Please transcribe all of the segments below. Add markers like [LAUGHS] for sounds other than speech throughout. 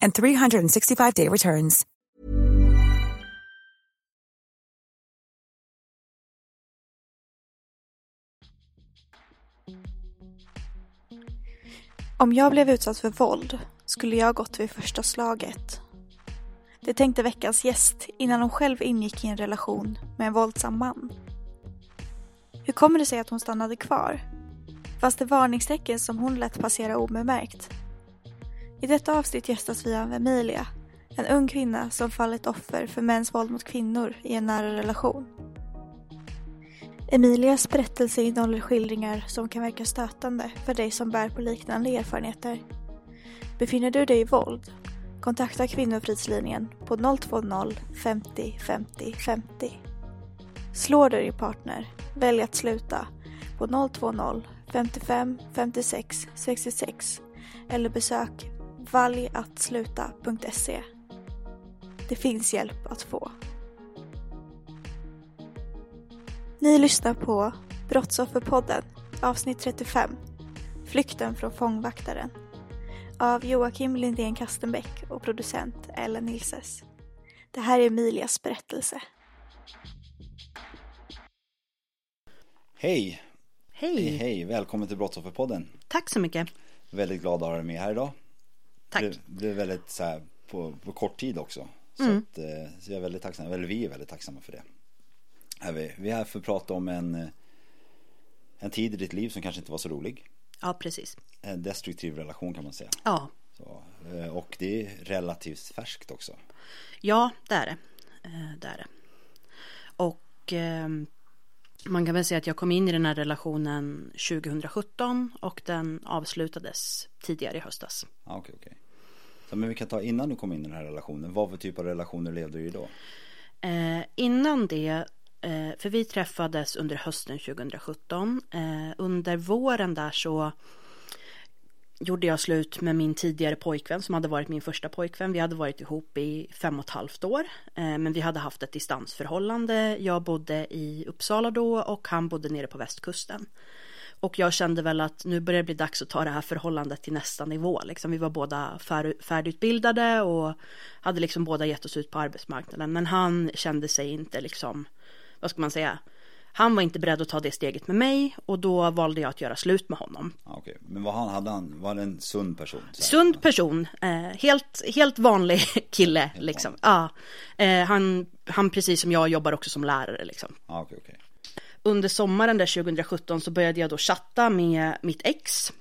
and 365-day returns. Om jag blev utsatt för våld skulle jag gått vid första slaget. Det tänkte veckans gäst innan hon själv ingick i en relation med en våldsam man. Hur kommer det sig att hon stannade kvar? Fanns det varningstecken som hon lät passera obemärkt? I detta avsnitt gästas vi av Emilia, en ung kvinna som fallit offer för mäns våld mot kvinnor i en nära relation. Emilias berättelse innehåller skildringar som kan verka stötande för dig som bär på liknande erfarenheter. Befinner du dig i våld? Kontakta Kvinnofridslinjen på 020 50 50 50. Slår du din partner? Välj att sluta på 020 55 56 66 eller besök valjatsluta.se. Det finns hjälp att få. Ni lyssnar på Brottsofferpodden avsnitt 35 Flykten från fångvaktaren av Joakim Lindén Kastenbäck och producent Ellen Nilses. Det här är Emilias berättelse. Hej! Hej! Hej, hej! Välkommen till Brottsofferpodden. Tack så mycket. Väldigt glad att ha dig med här idag. Tack. Det blev väldigt så här på, på kort tid också. Så, Mm. att, eh, så jag är väldigt tacksam, eller vi är väldigt tacksamma för det. Är vi, vi är här för att prata om en, eh, en tid i ditt liv som kanske inte var så rolig. Ja, precis. En destruktiv relation kan man säga. Ja, Så, eh, och det är relativt färskt också. ja det är det. Det är det. Och eh, man kan väl säga att jag kom in i den här relationen 2017 och den avslutades tidigare i höstas. Ja, okej, okej. Så, men vi kan ta innan du kom in i den här relationen. Vad för typ av relationer levde du i då? Eh, innan det, eh, för vi träffades under hösten 2017. Eh, under våren där så gjorde jag slut med min tidigare pojkvän som hade varit min första pojkvän. Vi hade varit ihop i fem och ett halvt år. Eh, men vi hade haft ett distansförhållande. Jag bodde i Uppsala då och han bodde nere på västkusten. Och jag kände väl att nu börjar det bli dags att ta det här förhållandet till nästa nivå. Liksom, vi var båda fär, färdigutbildade och hade liksom båda gett oss ut på arbetsmarknaden. Men han kände sig inte liksom, vad ska man säga, han var inte beredd att ta det steget med mig och då valde jag att göra slut med honom. Ja, okej. Men vad han, hade han, var det en sund person? Sund person, eh, helt, helt vanlig [LAUGHS] kille liksom. Ja, eh, han, han precis som jag jobbar också som lärare liksom. Ja, okej, okej. under sommaren där 2017 så började jag då chatta med mitt ex.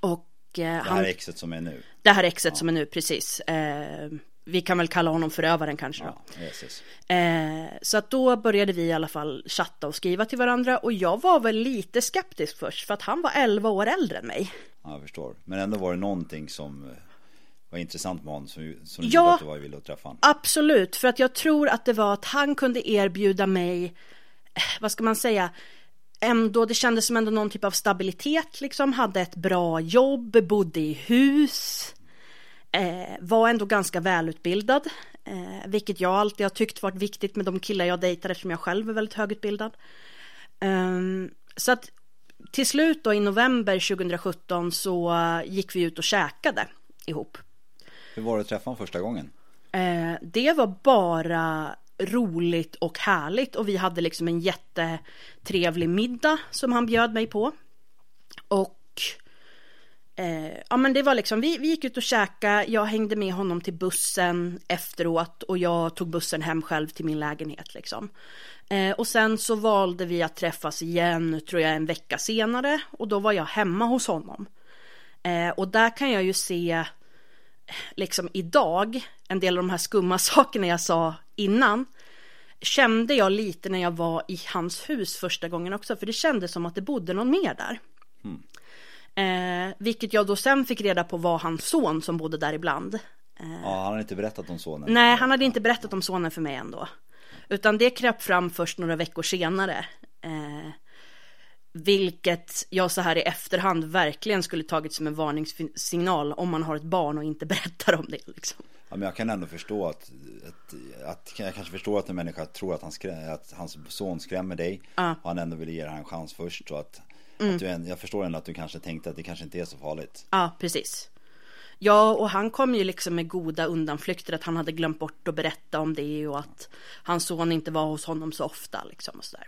Och eh, Det här han, exet som är nu. det här exet som är nu precis. Eh, vi kan väl kalla honom förövaren kanske då. Ja, yes, yes. Eh, så att då började vi i alla fall chatta och skriva till varandra och jag var väl lite skeptisk först för att han var 11 år äldre än mig. Ja, jag förstår. Men ändå var det någonting som eh, var intressant med honom som, som Ja. gjorde att du var villig att träffa honom. Absolut, för att jag tror att det var att han kunde erbjuda mig, eh, vad ska man säga, ändå, det kändes som ändå någon typ av stabilitet liksom, hade ett bra jobb, bodde i hus, eh, var ändå ganska välutbildad, eh, vilket jag alltid har tyckt varit viktigt med de killar jag dejtar eftersom jag själv är väldigt högutbildad. Ehm, så att till slut då i november 2017 så eh, gick vi ut och käkade ihop. Hur var det att träffa honom första gången? Eh, det var bara roligt och härligt och vi hade liksom en jättetrevlig middag som han bjöd mig på. Och Eh, ja men det var liksom, vi, vi gick ut och käkade, jag hängde med honom till bussen efteråt och jag tog bussen hem själv till min lägenhet liksom. Eh, och sen så valde vi att träffas igen, tror jag en vecka senare och då var jag hemma hos honom. Eh, och där kan jag ju se, liksom idag, en del av de här skumma [LAUGHS] sakerna jag sa innan, kände jag lite när jag var i hans hus första gången också, för det kändes som att det bodde någon mer där. Mm. Eh, vilket jag då sen fick reda på var hans son som bodde där ibland. Eh, ja, han hade inte berättat om sonen. Nej, han hade inte berättat om sonen för mig ändå. Utan det kröp fram först några veckor senare. Eh, vilket jag så här i efterhand verkligen skulle tagit som en varningssignal om man har ett barn och inte [LAUGHS] berättar om det. Liksom. Ja, men jag kan ändå förstå att, att, att jag kanske förstår att en människa tror att, han skrä, att hans son skrämmer dig. Ja. Och han ändå ville ge dig en chans först. Så att, mm. du, jag förstår ändå att du kanske tänkte att det kanske inte är så farligt. Ja, precis. Ja, och han kom ju liksom med goda undanflykter att han hade glömt bort att berätta om det och att hans son inte var hos honom så ofta liksom och sådär.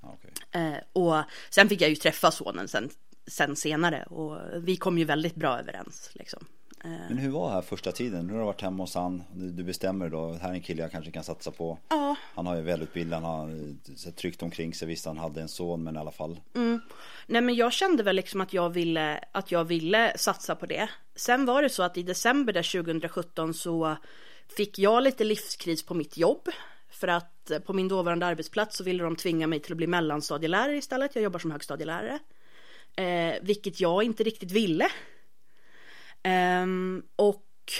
Okay. Eh, och sen fick jag ju träffa sonen sen, sen senare och vi kom ju väldigt bra överens liksom. Eh. Men hur var det här första tiden? Nu har du varit hemma hos han, du bestämmer då, här är en kille jag kanske kan satsa på. Ja. Han har ju välutbildad, han har tryggt omkring sig, visst han hade en son men i alla fall. Mm. Nej men jag kände väl liksom att jag ville, att jag ville satsa på det. Sen var det så att i december där 2017 så fick jag lite livskris på mitt jobb. För att på min dåvarande arbetsplats så ville de tvinga mig till att bli mellanstadielärare istället. Jag jobbar som högstadielärare. Eh, vilket jag inte riktigt ville. Um, och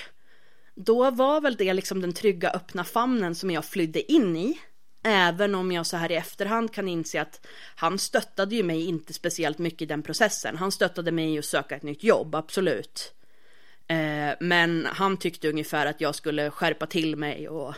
då var väl det liksom den trygga öppna famnen som jag flydde in i. Även om jag så här i efterhand kan inse att han stöttade ju mig inte speciellt mycket i den processen. Han stöttade mig i att söka ett nytt jobb, absolut. Eh, men han tyckte ungefär att jag skulle skärpa till mig och,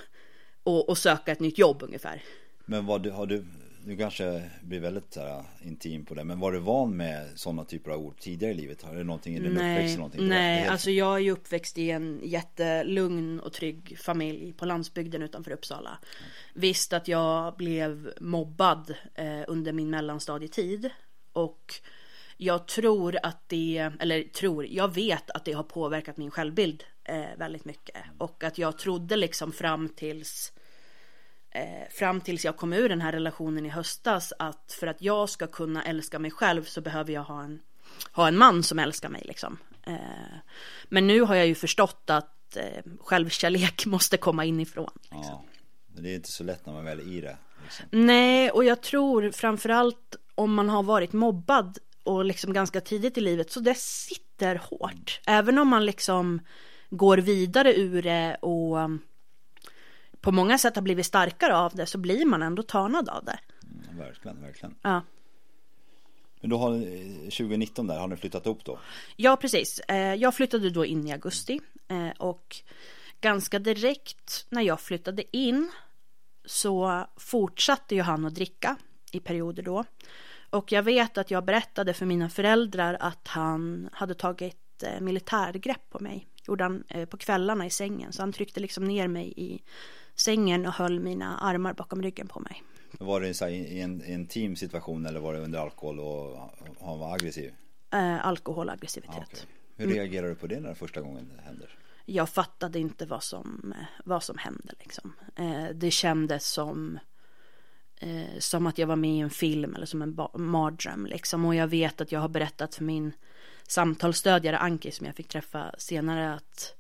och, och söka ett nytt jobb ungefär. Men vad har du, du kanske blir väldigt så här, intim på det, men var du van med sådana typer av ord tidigare i livet? Har det någonting i din nej, uppväxt? Någonting nej, helt... alltså jag är ju uppväxt i en jättelugn och trygg familj på landsbygden utanför Uppsala. Mm. Visst att jag blev mobbad eh, under min mellanstadietid och jag tror att det, eller tror, jag vet att det har påverkat min självbild eh, väldigt mycket och att jag trodde liksom fram tills eh, fram tills jag kom ur den här relationen i höstas att för att jag ska kunna älska mig själv så behöver jag ha en, ha en man som älskar mig liksom. Eh, men nu har jag ju förstått att eh, självkärlek [LAUGHS] måste komma inifrån. Liksom. Ja, det är inte så lätt när man väl är i det. Liksom. Nej, och jag tror framförallt om man har varit mobbad och liksom ganska tidigt i livet så det sitter hårt. Även om man liksom går vidare ur det och på många sätt har blivit starkare av det så blir man ändå tanad av det. Mm, verkligen, verkligen. Ja. Men då har 2019 där, har ni flyttat upp då? Ja, precis. Eh, jag flyttade då in i augusti eh, och ganska direkt när jag flyttade in så fortsatte ju han att dricka i perioder då. Och jag vet att jag berättade för mina föräldrar att han hade tagit eh, militärgrepp på mig. Gjorde han på kvällarna i sängen. Så han tryckte liksom ner mig i sängen och höll mina armar bakom ryggen på mig. Var det så i en intim situation eller var det under alkohol och han var aggressiv? Eh, alkohol och aggressivitet. Ah, okay. Hur mm. reagerade du på det när det första gången det händer? Jag fattade inte vad som, vad som hände liksom. Eh, det kändes som eh, som att jag var med i en film eller som en mardröm liksom. Och jag vet att jag har berättat för min samtalsstödjare Anki som jag fick träffa senare att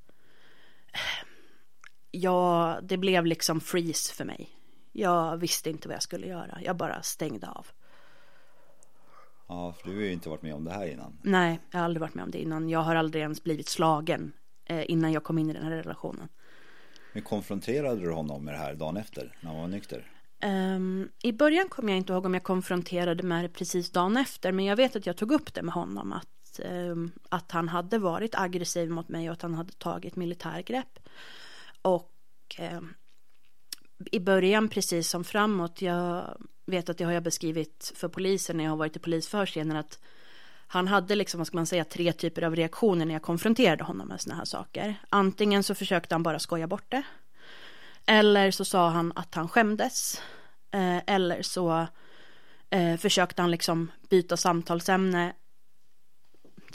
ja, det blev liksom freeze för mig. Jag visste inte vad jag skulle göra. Jag bara stängde av. Ja, för du har ju inte varit med om det här innan. Nej, jag har aldrig varit med om det innan. Jag har aldrig ens blivit slagen eh, innan jag kom in i den här relationen. Men konfronterade du honom med det här dagen efter, när han var nykter? Um, I början kommer jag inte ihåg om jag konfronterade med det precis dagen efter, men jag vet att jag tog upp det med honom, att, um, att han hade varit aggressiv mot mig och att han hade tagit militärgrepp. Och eh, i början precis som framåt, jag vet att det har jag beskrivit för polisen när jag har varit i polisförhör att han hade liksom, vad ska man säga, tre typer av reaktioner när jag konfronterade honom med sådana här saker. Antingen så försökte han bara skoja bort det. Eller så sa han att han skämdes. Eh, eller så eh, försökte han liksom byta samtalsämne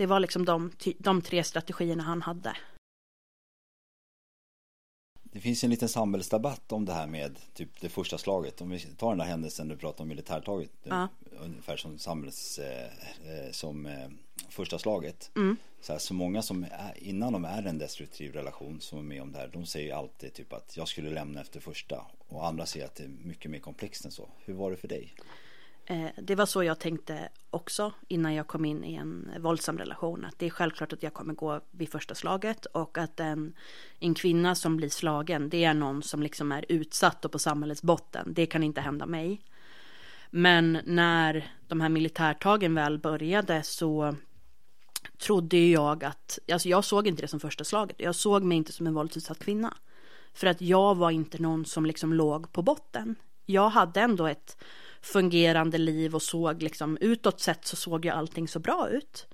det var liksom de, de tre strategierna han hade. Det finns en liten samhällsdebatt om det här med typ det första slaget. Om vi tar den där händelsen du pratade om militärtaget. Ja. Ungefär som samhälls, eh, eh, som eh, första slaget. Mm. Så, här, så många som är, innan de är en destruktiv relation som är med om det här. De säger alltid typ att jag skulle lämna efter första. Och andra säger att det är mycket mer komplext än så. Hur var det för dig? Eh, det var så jag tänkte också innan jag kom in i en våldsam relation. Att det är självklart att jag kommer gå vid första slaget och att en, en kvinna som blir slagen, det är någon som liksom är utsatt och på samhällets botten. Det kan inte hända mig. Men när de här militärtagen väl började så trodde jag att, alltså jag såg inte det som första slaget. Jag såg mig inte som en våldsutsatt kvinna. För att jag var inte någon som liksom låg på botten. Jag hade ändå ett fungerande liv och såg liksom utåt sett så såg ju allting så bra ut.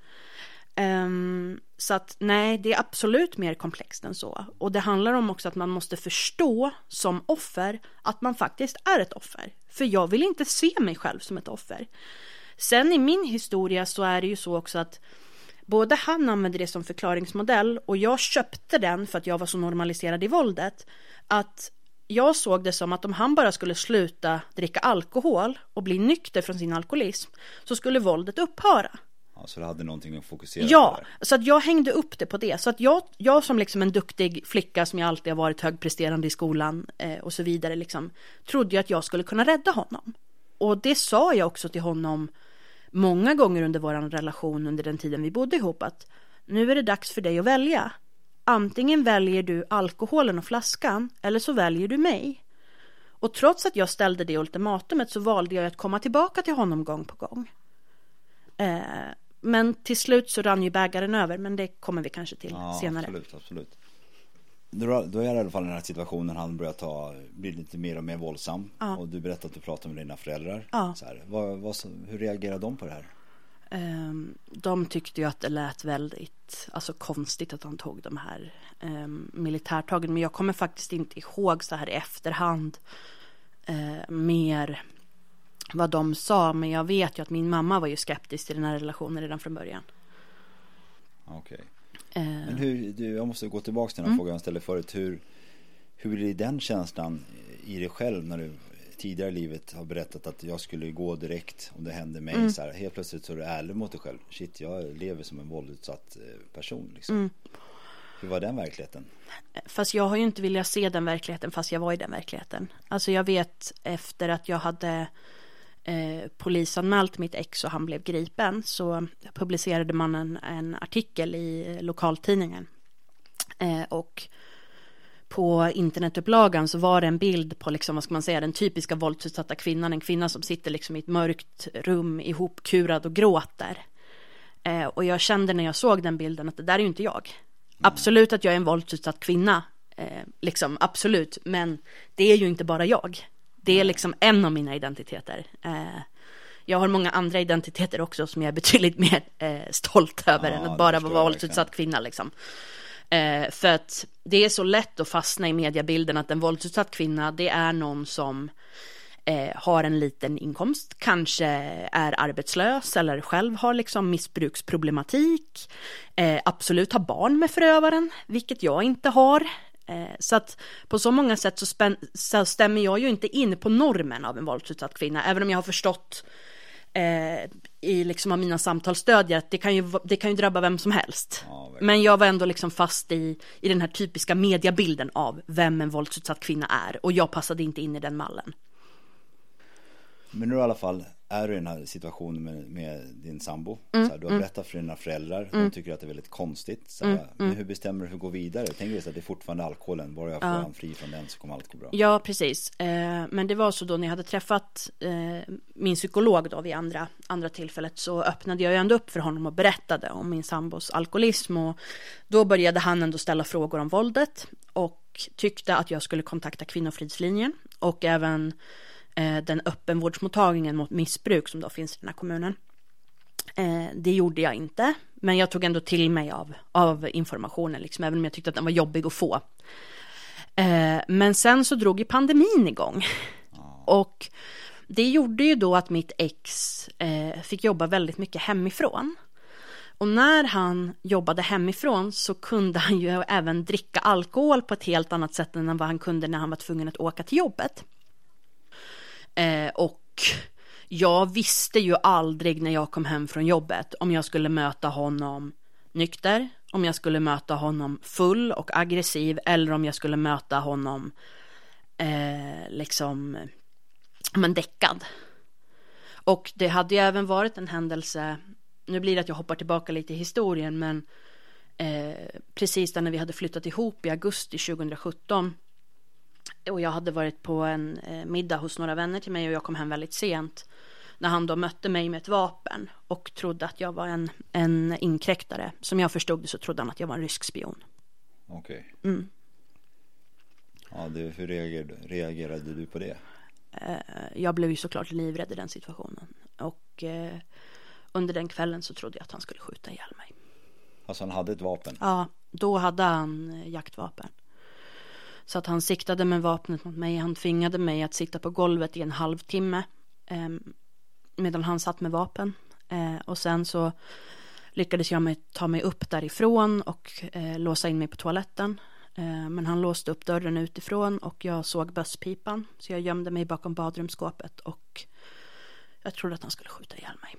Um, så att nej, det är absolut mer komplext än så. Och det handlar om också att man måste förstå som offer att man faktiskt är ett offer. För jag vill inte se mig själv som ett offer. Sen i min historia så är det ju så också att både han använde det som förklaringsmodell och jag köpte den för att jag var så normaliserad i våldet. Att jag såg det som att om han bara skulle sluta dricka alkohol och bli nykter från sin alkoholism så skulle våldet upphöra. Ja, så du hade någonting att fokusera ja, på? Ja, så att jag hängde upp det på det. Så att jag, jag som liksom en duktig flicka som jag alltid har varit högpresterande i skolan eh, och så vidare liksom trodde jag att jag skulle kunna rädda honom. Och det sa jag också till honom många gånger under vår relation under den tiden vi bodde ihop att nu är det dags för dig att välja. Antingen väljer du alkoholen och flaskan eller så väljer du mig. Och trots att jag ställde det ultimatumet så valde jag att komma tillbaka till honom gång på gång. Eh, men till slut så rann ju bägaren över, men det kommer vi kanske till ja, senare. Absolut, absolut. Då, då är det i alla fall den här situationen han börjar ta, blir lite mer och mer våldsam. Ja. Och du berättade att du pratade med dina föräldrar. Ja. Här, vad, vad, hur reagerar de på det här? Um, de tyckte ju att det lät väldigt alltså, konstigt att han tog de här um, militärtagen. Men jag kommer faktiskt inte ihåg så här i efterhand uh, mer vad de sa. Men jag vet ju att min mamma var ju skeptisk till den här relationen redan från början. Okej. Okay. Uh, Men hur, du, jag måste gå tillbaka till den mm. frågan jag ställde förut. Hur, hur är den känslan i dig själv när du tidigare i livet har berättat att jag skulle gå direkt om det hände mig. Mm. Så här, helt plötsligt så är du ärlig mot dig själv. Shit, jag lever som en våldsutsatt eh, person. Liksom. Mm. Hur var den verkligheten? Fast jag har ju inte velat se den verkligheten fast jag var i den verkligheten. Alltså jag vet efter att jag hade eh, polisanmält mitt ex och han blev gripen så publicerade man en, en artikel i lokaltidningen. Eh, och på internetupplagan så var det en bild på, liksom, vad ska man säga, den typiska våldsutsatta kvinnan. En kvinna som sitter liksom i ett mörkt rum ihopkurad och gråter. Eh, och jag kände när jag såg den bilden att det där är ju inte jag. Absolut att jag är en våldsutsatt kvinna, eh, liksom absolut, men det är ju inte bara jag. Det är liksom en av mina identiteter. Eh, jag har många andra identiteter också som jag är betydligt [LAUGHS] mer eh, stolt över ja, än att bara vara våldsutsatt kvinna liksom. Eh, för att det är så lätt att fastna i mediebilden att en våldsutsatt kvinna det är någon som eh, har en liten inkomst, kanske är arbetslös eller själv har liksom missbruksproblematik, eh, absolut har barn med förövaren, vilket jag inte har. Eh, så att på så många sätt så, spän- så stämmer jag ju inte in på normen av en våldsutsatt kvinna, även om jag har förstått eh, i liksom av mina samtalsstödjare att det kan ju, det kan ju drabba vem som helst. Ja, Men jag var ändå liksom fast i, i den här typiska mediebilden av vem en våldsutsatt kvinna är och jag passade inte in i den mallen. Men nu i alla fall är du i den här situationen med, med din sambo. Mm, så här, du har mm. berättat för dina föräldrar. De mm. tycker att det är väldigt konstigt. Så här, mm, men mm. hur bestämmer du hur du går vidare? Tänker du att det är fortfarande alkoholen. Bara jag får ja. fri från den så kommer allt gå bra. Ja, precis. Eh, men det var så då när jag hade träffat eh, min psykolog då vid andra, andra tillfället så öppnade jag ju ändå upp för honom och berättade om min sambos alkoholism. Och då började han ändå ställa frågor om våldet och tyckte att jag skulle kontakta Kvinnofridslinjen och även den öppenvårdsmottagningen mot missbruk som då finns i den här kommunen. Eh, det gjorde jag inte, men jag tog ändå till mig av, av informationen, liksom, även om jag tyckte att den var jobbig att få. Eh, men sen så drog ju pandemin igång. Och det gjorde ju då att mitt ex fick jobba väldigt mycket hemifrån. Och när han jobbade hemifrån så kunde han ju även dricka alkohol på ett helt annat sätt än vad han kunde när han var tvungen att åka till jobbet. Eh, och jag visste ju aldrig när jag kom hem från jobbet om jag skulle möta honom nykter, om jag skulle möta honom full och aggressiv eller om jag skulle möta honom eh, liksom men däckad. Och det hade ju även varit en händelse, nu blir det att jag hoppar tillbaka lite i historien, men eh, precis när vi hade flyttat ihop i augusti 2017 och jag hade varit på en eh, middag hos några vänner till mig och jag kom hem väldigt sent. När han då mötte mig med ett vapen och trodde att jag var en, en inkräktare. Som jag förstod det så trodde han att jag var en rysk spion. Okej. Okay. Mm. Ja, du, hur reagerade, reagerade du på det? Eh, jag blev ju såklart livrädd i den situationen. Och eh, under den kvällen så trodde jag att han skulle skjuta ihjäl mig. Alltså han hade ett vapen? Ja, då hade han jaktvapen. Så att han siktade med vapnet mot mig. Han tvingade mig att sitta på golvet i en halvtimme. Eh, medan han satt med vapen. Eh, och sen så lyckades jag med, ta mig upp därifrån och eh, låsa in mig på toaletten. Eh, men han låste upp dörren utifrån och jag såg bösspipan. Så jag gömde mig bakom badrumsskåpet och jag trodde att han skulle skjuta ihjäl mig.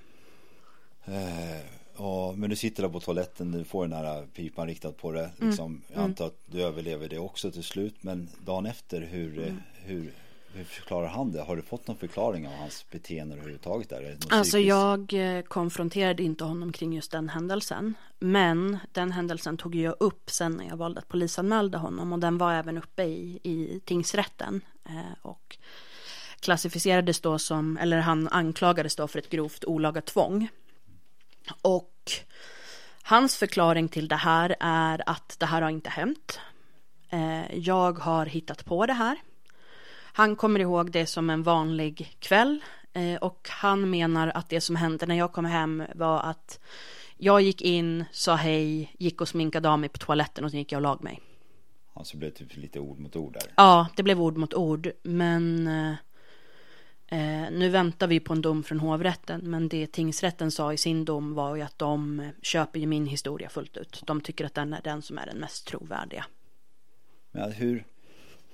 Eh, Ja, men du sitter där på toaletten, du får den här pipan riktad på det. Mm. Liksom, mm. Jag antar att du överlever det också till slut. Men dagen efter, hur, mm. hur, hur förklarar han det? Har du fått någon förklaring av hans beteende överhuvudtaget? Där? Alltså psykiskt? jag eh, konfronterade inte honom kring just den händelsen. Men den händelsen tog jag upp sen när jag valde att polisanmälda honom. Och den var även uppe i, i tingsrätten. Eh, och klassificerades då som, eller han anklagades då för ett grovt olaga tvång. Och hans förklaring till det här är att det här har inte hänt. Eh, jag har hittat på det här. Han kommer ihåg det som en vanlig kväll eh, och han menar att det som hände när jag kom hem var att jag gick in, sa hej, gick och sminkade av mig på toaletten och sen gick jag och lag mig. Ja, så blev det typ lite ord mot ord där. Ja, det blev ord mot ord, men eh, eh, nu väntar vi på en dom från hovrätten, men det tingsrätten sa i sin dom var ju att de köper ju min historia fullt ut. De tycker att den är den som är den mest trovärdiga. Men hur,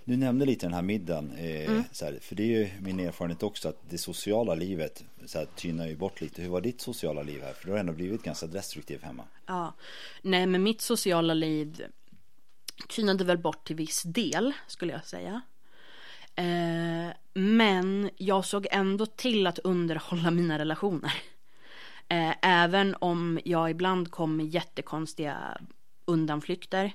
du nämnde lite den här middagen, eh, mm. här, för det är ju min erfarenhet också att det sociala livet så här, tynar ju bort lite. Hur var ditt sociala liv här? För du har ändå blivit ganska destruktiv hemma. Ja, nej men mitt sociala liv tynade väl bort till viss del skulle jag säga. Eh, men jag såg ändå till att underhålla mina relationer. Eh, även om jag ibland kom med jättekonstiga undanflykter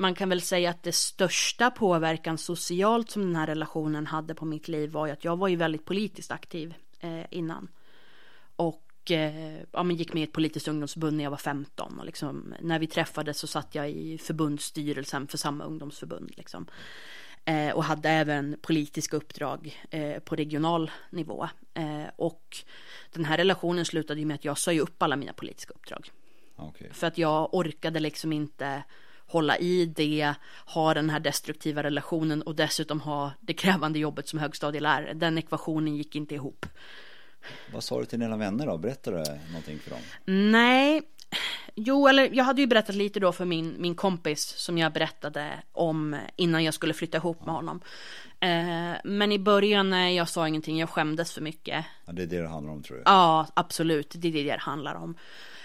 man kan väl säga att det största påverkan socialt som den här relationen hade på mitt liv var ju att jag var ju väldigt politiskt aktiv eh, innan. Och eh, ja, men gick med i ett politiskt ungdomsförbund när jag var 15 och liksom, när vi träffades så satt jag i förbundsstyrelsen för samma ungdomsförbund liksom. Eh, och hade även politiska uppdrag eh, på regional nivå. Eh, och den här relationen slutade ju med att jag sa ju upp alla mina politiska uppdrag. Okay. För att jag orkade liksom inte hålla i det, ha den här destruktiva relationen och dessutom ha det krävande jobbet som högstadielärare. Den ekvationen gick inte ihop. Vad sa du till dina vänner då? Berättade du någonting för dem? Nej, jo, eller jag hade ju berättat lite då för min, min kompis som jag berättade om innan jag skulle flytta ihop med honom. Eh, men i början, nej, jag sa ingenting, jag skämdes för mycket. Ja, det är det det handlar om tror du? Ja, absolut, det är det det handlar om.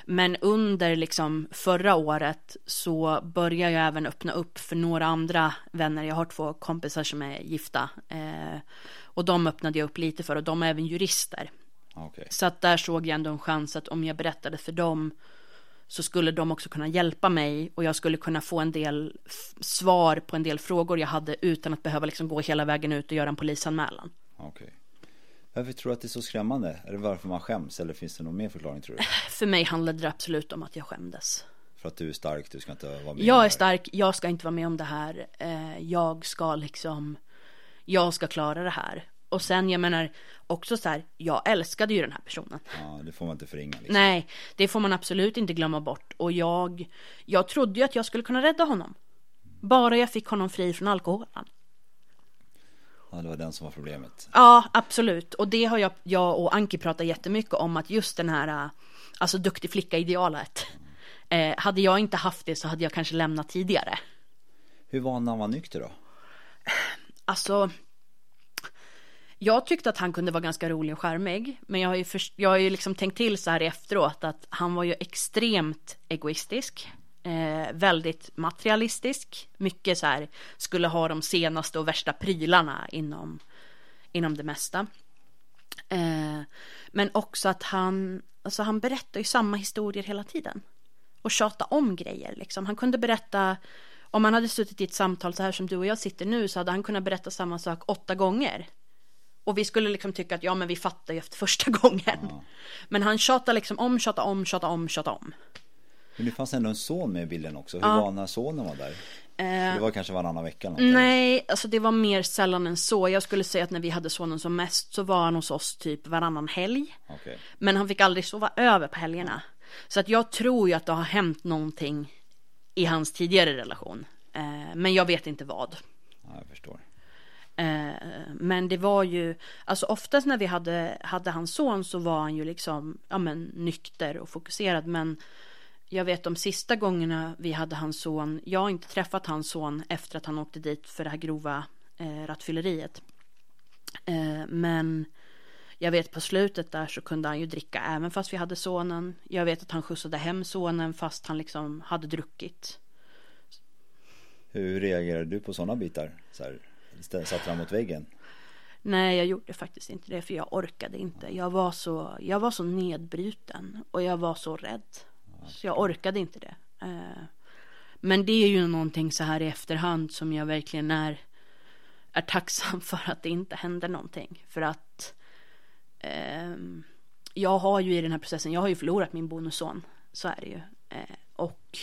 Men under liksom förra året så börjar jag även öppna upp för några andra vänner. Jag har två kompisar som är gifta. Eh, och de öppnade jag upp lite för och de är även jurister. Okay. Så att där såg jag ändå en chans att om jag berättade för dem så skulle de också kunna hjälpa mig och jag skulle kunna få en del svar på en del frågor jag hade utan att behöva liksom gå hela vägen ut och göra en polisanmälan. Okay. Varför tror du att det är så skrämmande? Är det varför man skäms eller finns det någon mer förklaring tror du? [LAUGHS] För mig handlade det absolut om att jag skämdes. För att du är stark, du ska inte vara med Jag är stark, jag ska inte vara med om det här. Eh, jag ska liksom, jag ska klara det här. Och sen jag menar också så här, jag älskade ju den här personen. Ja, det får man inte förringa. Liksom. Nej, det får man absolut inte glömma bort. Och jag, jag trodde ju att jag skulle kunna rädda honom. Bara jag fick honom fri från alkoholen. Ja, det var den som var problemet. Ja, absolut. Och det har jag, jag och Anki pratat jättemycket om att just den här, alltså duktig flicka-idealet. Eh, hade jag inte haft det så hade jag kanske lämnat tidigare. Hur var han när han var nykter då? Alltså, jag tyckte att han kunde vara ganska rolig och charmig. Men jag har ju, för, jag har ju liksom tänkt till så här efteråt att han var ju extremt egoistisk. Eh, väldigt materialistisk. Mycket så här, skulle ha de senaste och värsta prylarna inom, inom det mesta. Eh, men också att han, alltså han berättar ju samma historier hela tiden. Och tjata om grejer liksom. Han kunde berätta, om han hade suttit i ett samtal så här som du och jag sitter nu så hade han kunnat berätta samma sak åtta gånger. Och vi skulle liksom tycka att ja men vi fattar ju efter första [LAUGHS] gången. Ja. Men han tjatar liksom om, tjatar om, tjatar om, tjatar om. Men det fanns ändå en son med i bilden också. Hur ja. var när sonen var där? Eh, det var kanske varannan vecka? Något, nej, alltså det var mer sällan än så. Jag skulle säga att när vi hade sonen som mest så var han hos oss typ varannan helg. Okay. Men han fick aldrig sova över på helgerna. Så att jag tror ju att det har hänt någonting i hans tidigare relation. Eh, men jag vet inte vad. Ja, jag förstår. Eh, men det var ju, alltså oftast när vi hade, hade hans son så var han ju liksom, ja men nykter och fokuserad. Men jag vet de sista gångerna vi hade hans son, jag har inte träffat hans son efter att han åkte dit för det här grova eh, rattfylleriet. Eh, men jag vet på slutet där så kunde han ju dricka även fast vi hade sonen. Jag vet att han skjutsade hem sonen fast han liksom hade druckit. Hur reagerade du på sådana bitar? Så här, satte han mot väggen? Nej, jag gjorde faktiskt inte det för jag orkade inte. Jag var så, jag var så nedbruten och jag var så rädd. Så jag orkade inte det. Eh, men det är ju någonting så här i efterhand som jag verkligen är, är tacksam [LAUGHS] för att det inte hände någonting. För att eh, jag har ju i den här processen, jag har ju förlorat min bonusson. Så är det ju. Eh, och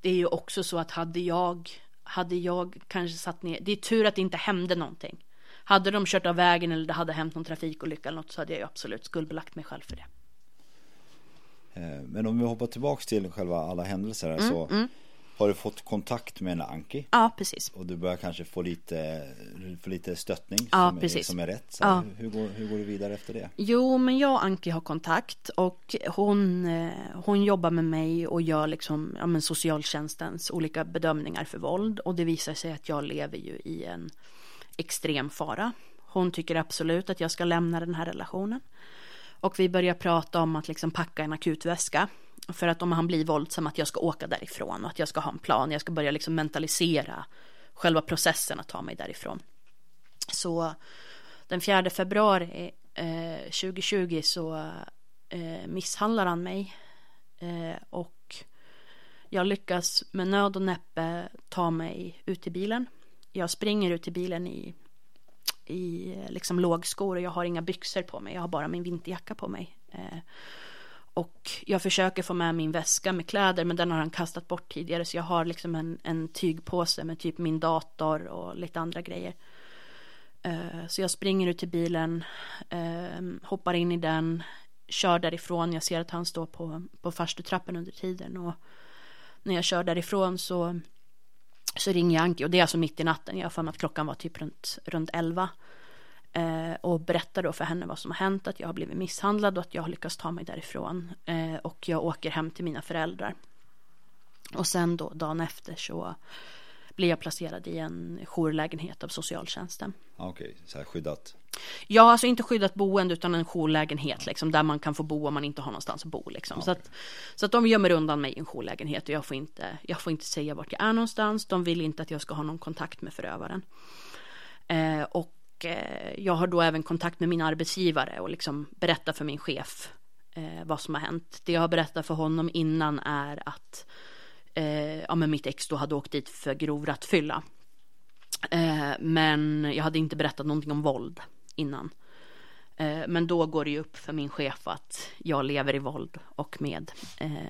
det är ju också så att hade jag, hade jag kanske satt ner, det är tur att det inte hände någonting. Hade de kört av vägen eller det hade hänt någon trafikolycka eller något så hade jag absolut skuldbelagt mig själv för det. Eh, men om vi hoppar tillbaks till själva alla händelser mm, så mm. Har du fått kontakt med en Anki. Ja, precis. Och du börjar kanske få lite, få lite stöttning ja, som, precis. Är, som är rätt. Så ja. hur, går, hur går du vidare efter det? Jo, men jag och Anki har kontakt och hon, eh, hon jobbar med mig och gör liksom, ja, men socialtjänstens olika bedömningar för våld och det visar sig att jag lever ju i en extrem fara. Hon tycker absolut att jag ska lämna den här relationen. Och vi börjar prata om att liksom packa en akutväska. För att om han blir våldsam att jag ska åka därifrån och att jag ska ha en plan. Jag ska börja liksom mentalisera själva processen att ta mig därifrån. Så den 4 februari eh, 2020 så eh, misshandlar han mig. Eh, och jag lyckas med nöd och näppe ta mig ut till bilen. Jag springer ut till bilen i i eh, liksom lågskor och jag har inga byxor på mig. Jag har bara min vinterjacka på mig. Eh, och jag försöker få med min väska med kläder men den har han kastat bort tidigare så jag har liksom en, en tygpåse med typ min dator och lite andra grejer. Eh, så jag springer ut till bilen, eh, hoppar in i den, kör därifrån. Jag ser att han står på, på farstutrappan under tiden och när jag kör därifrån så så ringer jag Anki och det är alltså mitt i natten. Jag har för mig att klockan var typ runt, runt 11. Eh, och berättar då för henne vad som har hänt, att jag har blivit misshandlad och att jag har lyckats ta mig därifrån. Eh, och jag åker hem till mina föräldrar. Och sen då dagen efter så blir jag placerad i en jourlägenhet av socialtjänsten. Okej, okay, så här skyddat? Ja, alltså inte skyddat boende utan en jourlägenhet liksom, där man kan få bo om man inte har någonstans att bo. Liksom. Okay. Så, att, så att de gömmer undan mig i en jourlägenhet och jag får, inte, jag får inte säga vart jag är någonstans. De vill inte att jag ska ha någon kontakt med förövaren. Eh, och eh, jag har då även kontakt med min arbetsgivare och liksom berättar för min chef eh, vad som har hänt. Det jag har berättat för honom innan är att eh, ja, men mitt ex då hade åkt dit för grov rattfylla. Men jag hade inte berättat någonting om våld innan. Men då går det ju upp för min chef att jag lever i våld och med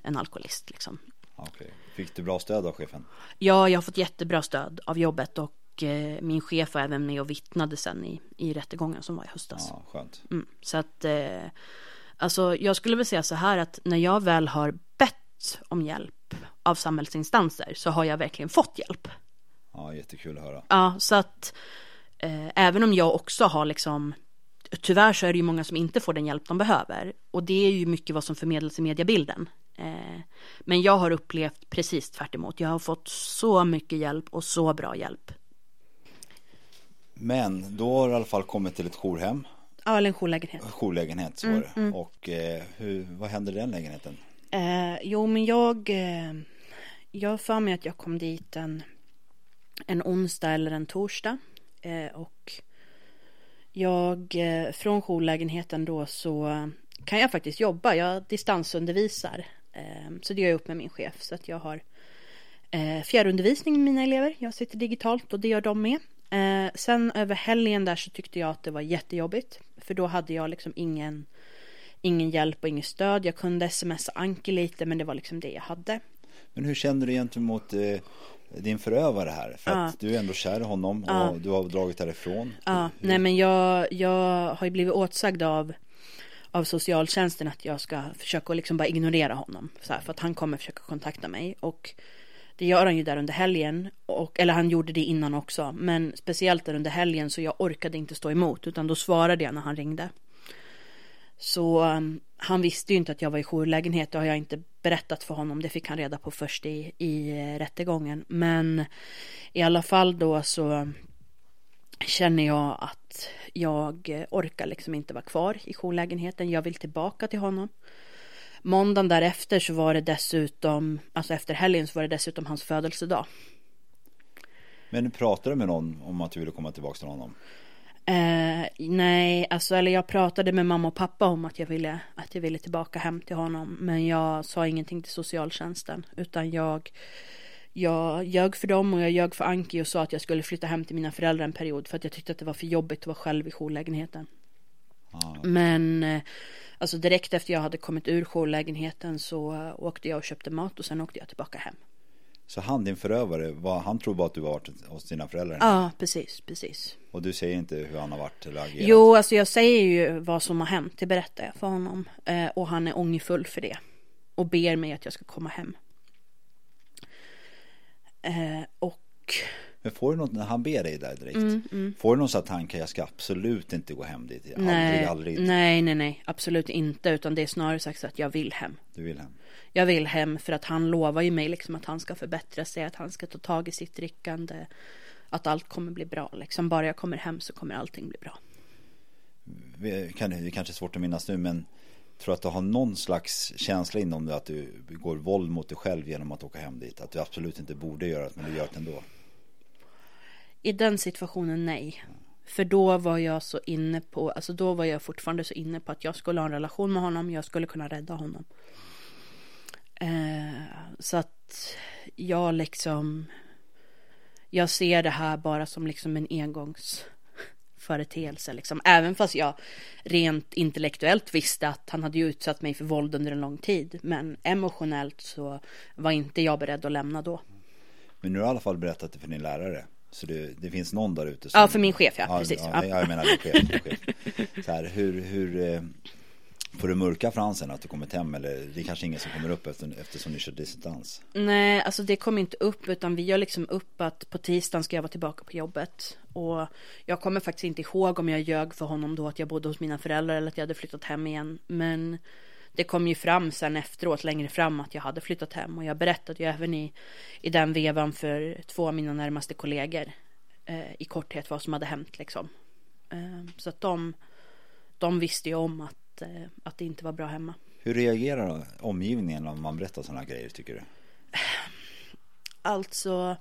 en alkoholist. Liksom. Okay. Fick du bra stöd av chefen? Ja, jag har fått jättebra stöd av jobbet och eh, min chef var även med och vittnade sen i, i rättegången som var i höstas. Ja, skönt. Mm, så att, alltså jag skulle väl säga så här att när jag väl har bett om hjälp av samhällsinstanser så har jag verkligen fått hjälp. Ja, jättekul att höra. Ja, så att eh, även om jag också har liksom Tyvärr så är det ju många som inte får den hjälp de behöver och det är ju mycket vad som förmedlas i mediebilden. Eh, men jag har upplevt precis tvärt emot. Jag har fått så mycket hjälp och så bra hjälp. Men då har du i alla fall kommit till ett jourhem. Ja, eller en jourlägenhet. Jourlägenhet, så var det. Mm, mm. Och eh, hur, vad hände i den lägenheten? Eh, jo, men jag, eh, jag för mig att jag kom dit en, en onsdag eller en torsdag. Eh, och jag, eh, från jourlägenheten då så kan jag faktiskt jobba. Jag distansundervisar. Eh, så det gör jag upp med min chef. Så att jag har fjärrundervisning med mina elever. Jag sitter digitalt och det gör de med. Sen över helgen där så tyckte jag att det var jättejobbigt. För då hade jag liksom ingen ingen hjälp och inget stöd. Jag kunde smsa Anki lite men det var liksom det jag hade. Men hur känner du gentemot eh, din förövare här? För ja. att du är ändå kär i honom och ja. du har dragit därifrån. Ja, hur? nej men jag, jag har ju blivit åtsagd av av socialtjänsten att jag ska försöka liksom bara ignorera honom. Så här, för att han kommer försöka kontakta mig. Och det gör han ju där under helgen. Och, eller han gjorde det innan också. Men speciellt där under helgen så jag orkade inte stå emot. Utan då svarade jag när han ringde. Så um, han visste ju inte att jag var i jourlägenhet. Det har jag inte berättat för honom. Det fick han reda på först i, i eh, rättegången. Men i alla fall då så känner jag att jag orkar liksom inte vara kvar i jourlägenheten. Jag vill tillbaka till honom. Måndagen därefter så var det dessutom, alltså efter helgen så var det dessutom hans födelsedag. Men pratade du med någon om att du ville komma tillbaka till honom? Eh, nej, alltså eller jag pratade med mamma och pappa om att jag ville att jag ville tillbaka hem till honom. Men jag sa ingenting till socialtjänsten utan jag jag ljög för dem och jag ljög för Anki och sa att jag skulle flytta hem till mina föräldrar en period för att jag tyckte att det var för jobbigt att vara själv i jourlägenheten. Ah. Men eh, alltså direkt efter jag hade kommit ur jourlägenheten så åkte jag och köpte mat och sen åkte jag tillbaka hem. Så han din förövare, var, han tror bara att du var hos dina föräldrar? Ja, precis, precis. Och du säger inte hur han har varit eller agerat? Jo, alltså jag säger ju vad som har hänt, det berättar jag för honom. Eh, och han är ångerfull för det. Och ber mig att jag ska komma hem. Eh. Men får du något när han ber dig där direkt? Mm, mm. Får du någon sån tanke, jag ska absolut inte gå hem dit? Aldrig, nej, aldrig. Nej, nej, nej, absolut inte. Utan det är snarare sagt att jag vill hem. Du vill hem? jag vill hem för att han lovar ju mig liksom att han ska förbättra sig, att han ska ta tag i sitt drickande, att allt kommer bli bra. Liksom bara jag kommer hem så kommer allting bli bra. Det är kanske svårt att minnas nu men tror att du har någon slags känsla inom dig att du går våld mot dig själv genom att åka hem dit? Att du absolut inte borde göra det men du gör det ändå? I den situationen nej. För då var jag så inne på, alltså då var jag fortfarande så inne på att jag skulle ha en relation med honom, jag skulle kunna rädda honom. Eh, så att jag liksom jag ser det här bara som liksom en engångsföreteelse liksom. Även fast jag rent intellektuellt visste att han hade utsatt mig för våld under en lång tid. Men emotionellt så var inte jag beredd att lämna då. Men nu har du i alla fall berättat det för din lärare. Så det, det finns någon där ute som... Ja, för min chef ja, ja precis. Ja, jag menar din chef. Din chef. Så här, hur, hur, eh, Får du mörka Fransen att du kommit hem eller det är kanske ingen som kommer upp efter, eftersom ni kör distans? Nej, alltså det kommer inte upp utan vi gör liksom upp att på tisdagen ska jag vara tillbaka på jobbet. Och jag kommer faktiskt inte ihåg om jag ljög för honom då att jag bodde hos mina föräldrar eller att jag hade flyttat hem igen. Men det kom ju fram sen efteråt längre fram att jag hade flyttat hem och jag berättade ju även i, i den vevan för två av mina närmaste kollegor eh, i korthet vad som hade hänt liksom. Eh, så att de, de visste ju om att Eh, att, det inte var bra hemma. Hur reagerar omgivningen om man berättar sådana grejer tycker du? [SIGHS] Alltså,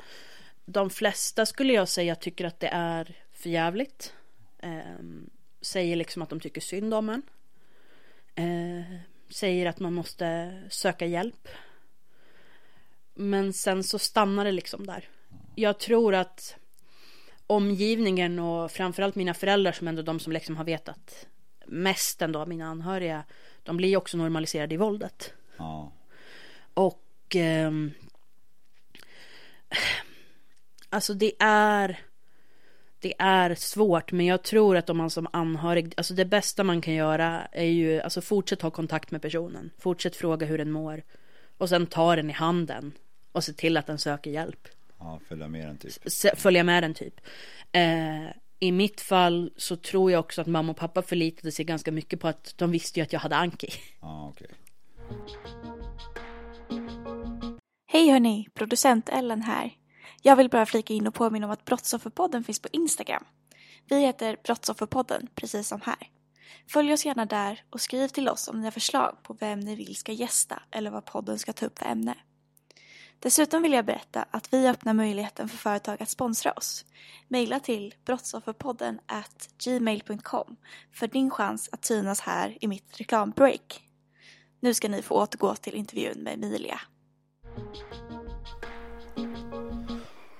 de flesta skulle jag säga tycker att det är för jävligt. Eh, säger liksom att de tycker synd om en. Säger att man måste söka hjälp. Men sen så stannar det liksom där. Jag tror att omgivningen och framförallt mina föräldrar som ändå de som liksom har vetat mest ändå av mina anhöriga, de blir också normaliserade i våldet. Ja. Och eh, alltså det är det är svårt men jag tror att om man som anhörig, alltså det bästa man kan göra är ju, alltså fortsätt ha kontakt med personen, fortsätt fråga hur den mår och sen ta den i handen och se till att den söker hjälp. Ja, följa med den typ. följa med den typ. Eh, i mitt fall så tror jag också att mamma och pappa förlitade sig ganska mycket på att de visste ju att jag hade Anki. [LAUGHS] Ja, okej. Hej hörni, producent Ellen här. Jag vill bara flika in och påminna om att Brottsofferpodden finns på Instagram. Vi heter Brottsofferpodden, precis som här. Följ oss gärna där och skriv till oss om ni har förslag på vem ni vill ska gästa eller vad podden ska ta upp för ämne. Dessutom vill jag berätta att vi öppnar möjligheten för företag att sponsra oss. Maila till brottsofferpodden at gmail.com för din chans att synas här i mitt reklambreak. Nu ska ni få återgå till intervjun med Emilia.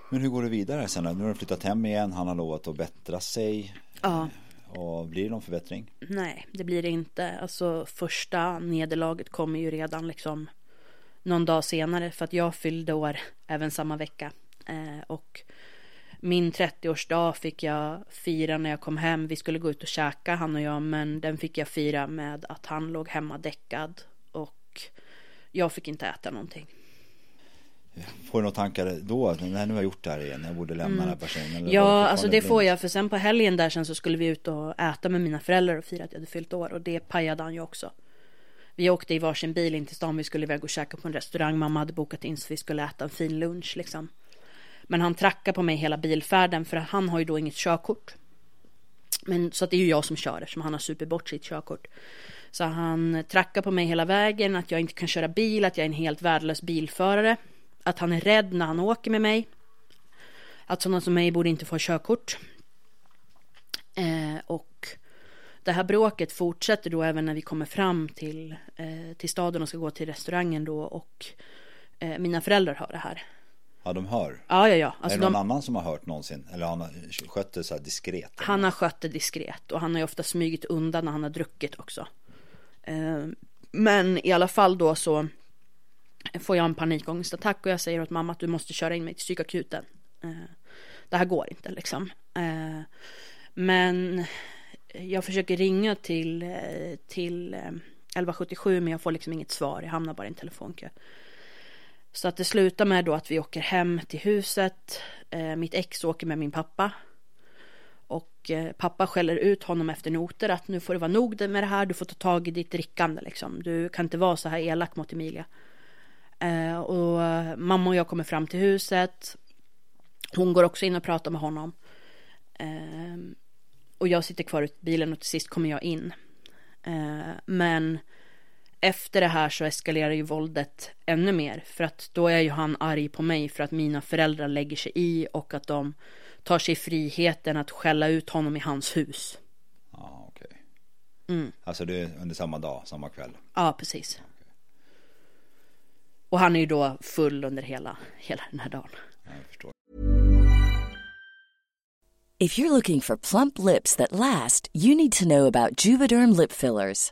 Men hur går det vidare sen? Nu har du flyttat hem igen, han har lovat att bättra sig. Ja. Och blir det någon förbättring? Nej, det blir det inte. Alltså första nederlaget kommer ju redan liksom någon dag senare för att jag fyllde år även samma vecka. Eh, och min 30-årsdag fick jag fira när jag kom hem. Vi skulle gå ut och käka han och jag men den fick jag fira med att han låg hemma däckad och jag fick inte äta någonting. Får du några tankar då? När nu har jag gjort det här igen, jag borde lämna den här personen? Mm. Ja, alltså det får jag för sen på helgen där sen så skulle vi ut och äta med mina föräldrar och fira att jag hade fyllt år och det pajade han ju också. Vi åkte i varsin bil in till stan, vi skulle iväg och käka på en restaurang, mamma hade bokat in så vi skulle äta en fin lunch liksom. Men han trackade på mig hela bilfärden för att han har ju då inget körkort. Men så att det är ju jag som kör eftersom han har supit bort sitt körkort. Så han trackar på mig hela vägen, att jag inte kan köra bil, att jag är en helt värdelös bilförare. Att han är rädd när han åker med mig. Att sådana som mig borde inte få körkort. Eh, och det här bråket fortsätter då även när vi kommer fram till, eh, till staden och ska gå till restaurangen då och eh, mina föräldrar hör det här. Ja, de hör. Ja, ja, ja. är Alltså det någon de, annan som har hört någonsin? Eller han har skött det så här diskret? han har skött det diskret och han har ju ofta smugit undan när han har druckit också. Eh, men i alla fall då så får jag en panikångestattack och jag säger åt mamma att du måste köra in mig till psykakuten. Eh, det här går inte liksom. Eh, men jag försöker ringa till, eh, till 1177 men jag får liksom inget svar. Jag hamnar bara i en telefonkö. Så att det slutar med då att vi åker hem till huset. Mitt ex åker med min pappa. Och pappa skäller ut honom efter noter att nu får det vara nog med det här. Du får ta tag i ditt drickande liksom. Du kan inte vara så här elak mot Emilia. Eh, och mamma och jag kommer fram till huset. Hon går också in och pratar med honom. Eh, och jag sitter kvar i bilen och till sist kommer jag in. Eh, men efter det här så eskalerar ju våldet ännu mer. För att då är ju han arg på mig för att mina föräldrar lägger sig i och att de tar sig friheten att skälla ut honom i hans hus. Ja, okej. Mm. Alltså det är under samma dag, samma kväll. Ja, precis. Och han är ju då full under hela, hela den här dagen. If you're looking for plump lips that last, you need to know about Juvederm lip fillers.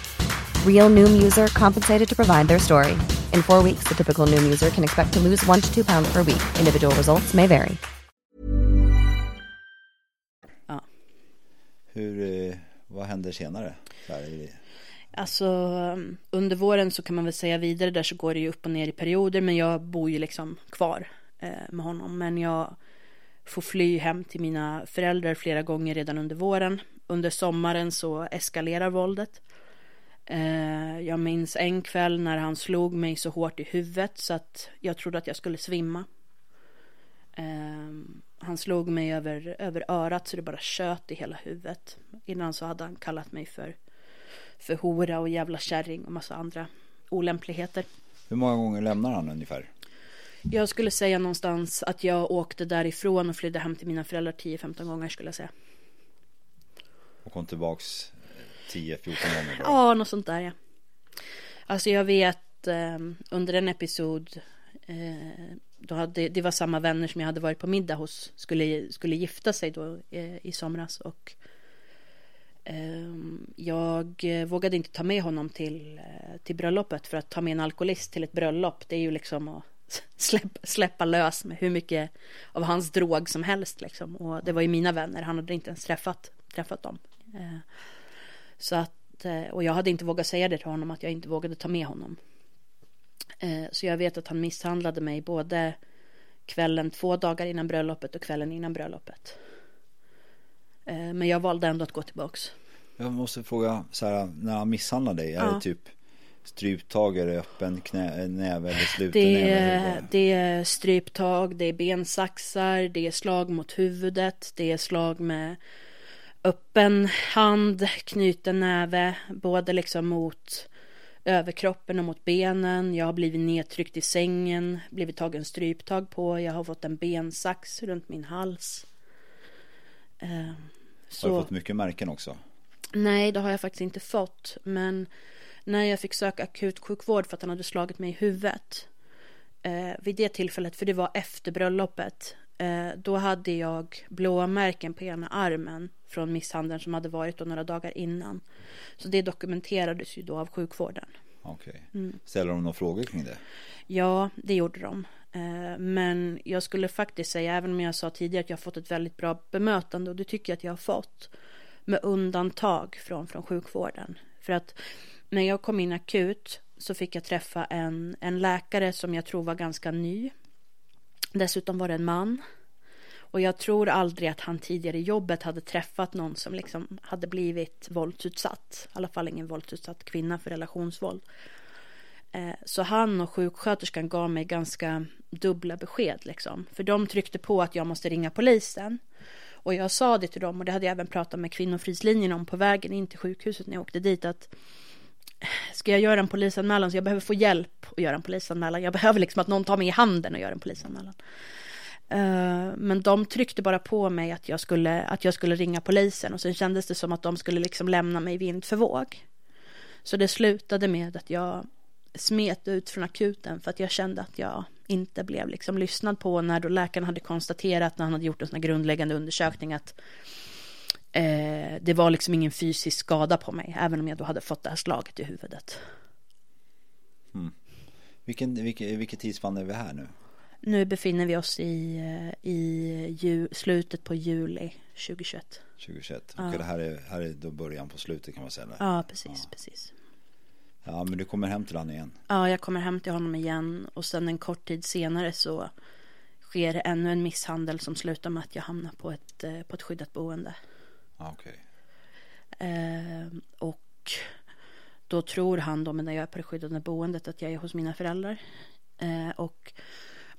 Real Noom user compensated to provide their story. In four weeks, the typical Noom user can expect to lose one to two pounds per week. Individual results may vary. Hur, eh, vad händer senare? Så här, är det- Alltså under våren så kan man väl säga vidare där så går det ju upp och ner i perioder men jag bor ju liksom kvar eh, med honom. Men jag får fly hem till mina föräldrar flera gånger redan under våren. Under sommaren så eskalerar våldet. Eh, jag minns en kväll när han slog mig så hårt i huvudet så att jag trodde att jag skulle svimma. Eh, han slog mig över, över örat så det bara tjöt i hela huvudet. Innan så hade han kallat mig för, för hora och jävla kärring och massa andra olämpligheter. Hur många gånger lämnar han ungefär? Jag skulle säga någonstans att jag åkte därifrån och flydde hem till mina föräldrar 10-15 gånger skulle jag säga. Och kom tillbaks 10-14 gånger? Ja, något sånt där ja. Alltså jag vet eh, under en episod eh, då hade, det var samma vänner som jag hade varit på middag hos skulle, skulle gifta sig då eh, i somras och ehm, jag vågade inte ta med honom till, eh, till bröllopet för att ta med en alkoholist till ett bröllop det är ju liksom att [LAUGHS] släppa, släppa lös med hur mycket av hans drog som helst liksom. Och det var ju mina vänner, han hade inte ens träffat, träffat dem. Eh, Eh, så att, eh, och jag hade inte vågat säga det till honom att jag inte vågade ta med honom. Eh, så jag vet att han misshandlade mig både kvällen två dagar innan bröllopet och kvällen innan bröllopet. Men jag valde ändå att gå tillbaks. Jag måste fråga så här, när han misshandlar dig, är ja. det typ Stryptag, är det öppen knä, näve eller sluten det, näve? Det är stryptag, det är bensaxar, det är slag mot huvudet, det är slag med öppen hand, knuten näve, både liksom mot överkroppen och mot benen. Jag har blivit nedtryckt i sängen, blivit tagen stryptag på, jag har fått en bensax runt min hals. Eh, så... Har du fått mycket märken också? Nej, det har jag faktiskt inte fått, men när jag fick söka akutsjukvård för att han hade slagit mig i huvudet. Eh, vid det tillfället, för det var efter bröllopet, då hade jag blåmärken på ena armen från misshandeln som hade varit då några dagar innan. Så det dokumenterades ju då av sjukvården. Okej. Okay. Mm. Ställer de några frågor kring det? Ja, det gjorde de. Eh, men jag skulle faktiskt säga, även om jag sa tidigare att jag har fått ett väldigt bra bemötande och det tycker jag att jag har fått. Med undantag från, från sjukvården. För att när jag kom in akut så fick jag träffa en, en läkare som jag tror var ganska ny. Dessutom var det en man. Och jag tror aldrig att han tidigare i jobbet hade träffat någon som liksom hade blivit våldsutsatt. I alla fall ingen våldsutsatt kvinna för relationsvåld. Eh, så han och sjuksköterskan gav mig ganska dubbla besked liksom. För de tryckte på att jag måste ringa polisen. Och jag sa det till dem och det hade jag även pratat med kvinnofridslinjen om på vägen in till sjukhuset när jag åkte dit att ska jag göra en polisanmälan så jag behöver få hjälp att göra en polisanmälan. Jag behöver liksom att någon tar mig i handen och gör en polisanmälan. Uh, men de tryckte bara på mig att jag, skulle, att jag skulle ringa polisen och sen kändes det som att de skulle liksom lämna mig vind för våg. Så det slutade med att jag smet ut från akuten för att jag kände att jag inte blev liksom lyssnad på när då läkaren hade konstaterat när han hade gjort en sån här grundläggande undersökning att Eh, det var liksom ingen fysisk skada på mig, även om jag då hade fått det här slaget i huvudet. Mm. Vilken, vilken, vilket tidsspann är vi här nu? Nu befinner vi oss i, eh, i ju, slutet på juli 2021. 2021, ja. okej det här är, här är då början på slutet kan man säga. Ja, precis, ja. precis. Ja, men du kommer hem till honom igen? Ja, jag kommer hem till honom igen och sen en kort tid senare så sker ännu en misshandel som slutar med att jag hamnar på ett, eh, på ett skyddat boende. Okay. Eh, och då tror han då, när jag är på det skyddade boendet, att jag är hos mina föräldrar. Eh, och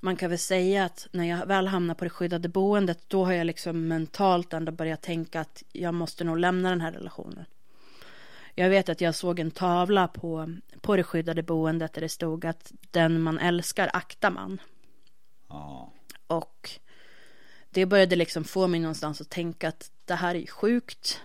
man kan väl säga att när jag väl hamnar på det skyddade boendet, då har jag liksom mentalt ändå börjat tänka att jag måste nog lämna den här relationen. Jag vet att jag såg en tavla på, på det skyddade boendet där det stod att den man älskar aktar man. Ah. Och det började liksom få mig någonstans att tänka att det här är sjukt.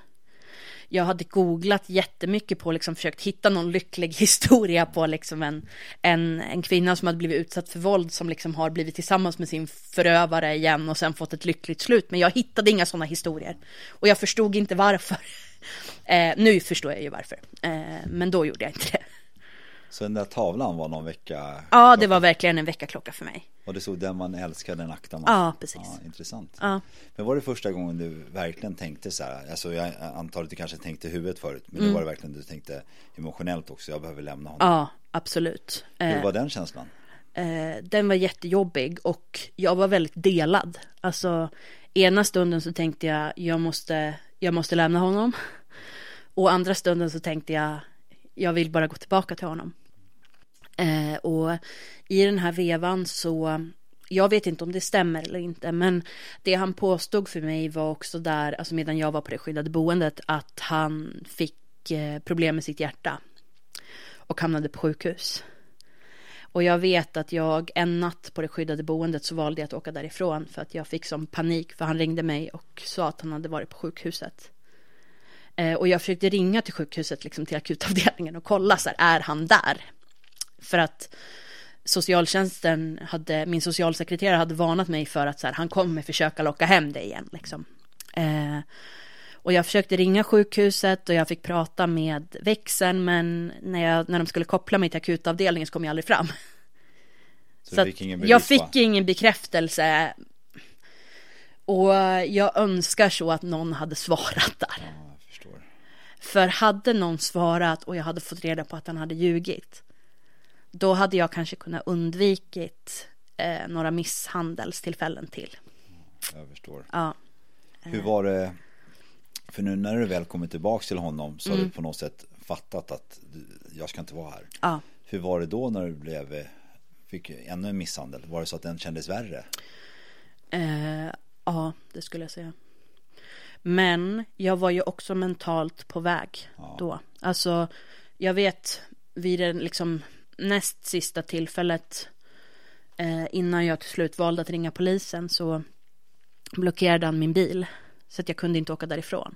Jag hade googlat jättemycket på, liksom försökt hitta någon lycklig [LAUGHS] historia på liksom en, en, en kvinna som hade blivit utsatt för våld som liksom har blivit tillsammans med sin förövare igen och sen fått ett lyckligt slut. Men jag hittade inga sådana historier. Och jag förstod inte varför. [LAUGHS] Eh, nu förstår jag ju varför. Eh, men då gjorde jag inte det. Så den där tavlan var någon vecka? Ja, det var verkligen en veckaklocka för mig. Och det stod den man älskar, den aktar man? Ja, precis. Ja, intressant. Ja. Men var det första gången du verkligen tänkte så här? Alltså jag antar att du kanske tänkte huvudet förut. Men Mm. det var det verkligen du tänkte emotionellt också. Jag behöver lämna honom. Ja, absolut. Hur Eh, var den känslan? Eh, den var jättejobbig och jag var väldigt delad. Alltså ena stunden så tänkte jag jag måste, jag måste lämna honom. Och andra stunden så tänkte jag jag vill bara gå tillbaka till honom. Eh, och i den här vevan så jag vet inte om det stämmer eller inte men det han påstod för mig var också där, alltså medan jag var på det skyddade boendet att han fick eh, problem med sitt hjärta och hamnade på sjukhus. Och jag vet att jag en natt på det skyddade boendet så valde jag att åka därifrån för att jag fick som panik för han ringde mig och sa att han hade varit på sjukhuset. Eh, och jag försökte ringa till sjukhuset, liksom till akutavdelningen och kolla så här, är han där? För att socialtjänsten hade, min socialsekreterare hade varnat mig för att så här, han kommer försöka locka hem dig igen liksom. Eh, och jag försökte ringa sjukhuset och jag fick prata med växeln men när, jag, när de skulle koppla mig till akutavdelningen så kom jag aldrig fram. Så, Så fick bevis jag fick ingen bekräftelse. Och jag önskar så att någon hade svarat där. För hade någon svarat och jag hade fått reda på att han hade ljugit. Då hade jag kanske kunnat undvikit eh, några misshandelstillfällen till. Jag förstår. Ja. Hur var det? För nu när du väl kommer tillbaka till honom så har Mm. du på något sätt fattat att jag ska inte vara här. Ja. Hur var det då när du blev fick ännu en misshandel? Var det så att den kändes värre? Eh, ja, det skulle jag säga. Men jag var ju också mentalt på väg då. Alltså, jag vet vid det liksom näst sista tillfället eh, innan jag till slut valde att ringa polisen så blockerade han min bil så att jag kunde inte åka därifrån.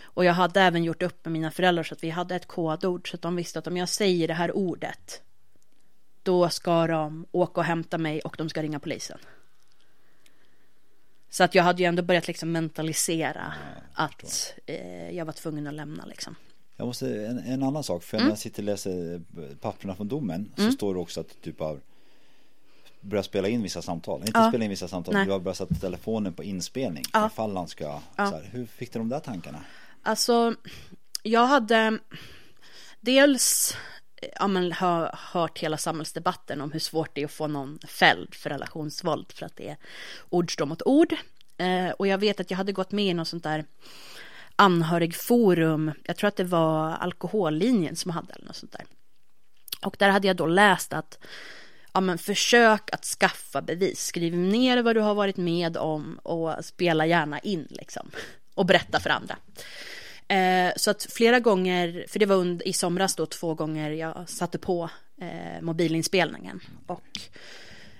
Och jag hade även gjort upp med mina föräldrar så att vi hade ett kodord så att de visste att om jag säger det här ordet då ska de åka och hämta mig och de ska ringa polisen. Så att jag hade ju ändå börjat liksom mentalisera att eh, jag var tvungen att lämna liksom. Jag måste, en, en annan sak, för Mm. när jag sitter och läser papperna från domen så står det också att du typ har börjat spela in vissa samtal. Inte Ja. spela in vissa samtal, Nej. du har börjat sätta telefonen på inspelning Ja. ifall han ska, så här, hur fick du de där tankarna? Alltså, jag hade dels ja, men, har hört hela samhällsdebatten om hur svårt det är att få någon fälld för relationsvåld för att det är ord står mot ord. Eh, och jag vet att jag hade gått med i något sånt där anhörigforum, jag tror att det var alkohollinjen som hade eller något sånt där. Och där hade jag då läst att ja, men försök att skaffa bevis. Skriv ner vad du har varit med om och spela gärna in liksom. Och berätta för andra. Eh, så att flera gånger, för det var under, i somras då två gånger jag satte på eh, mobilinspelningen. Och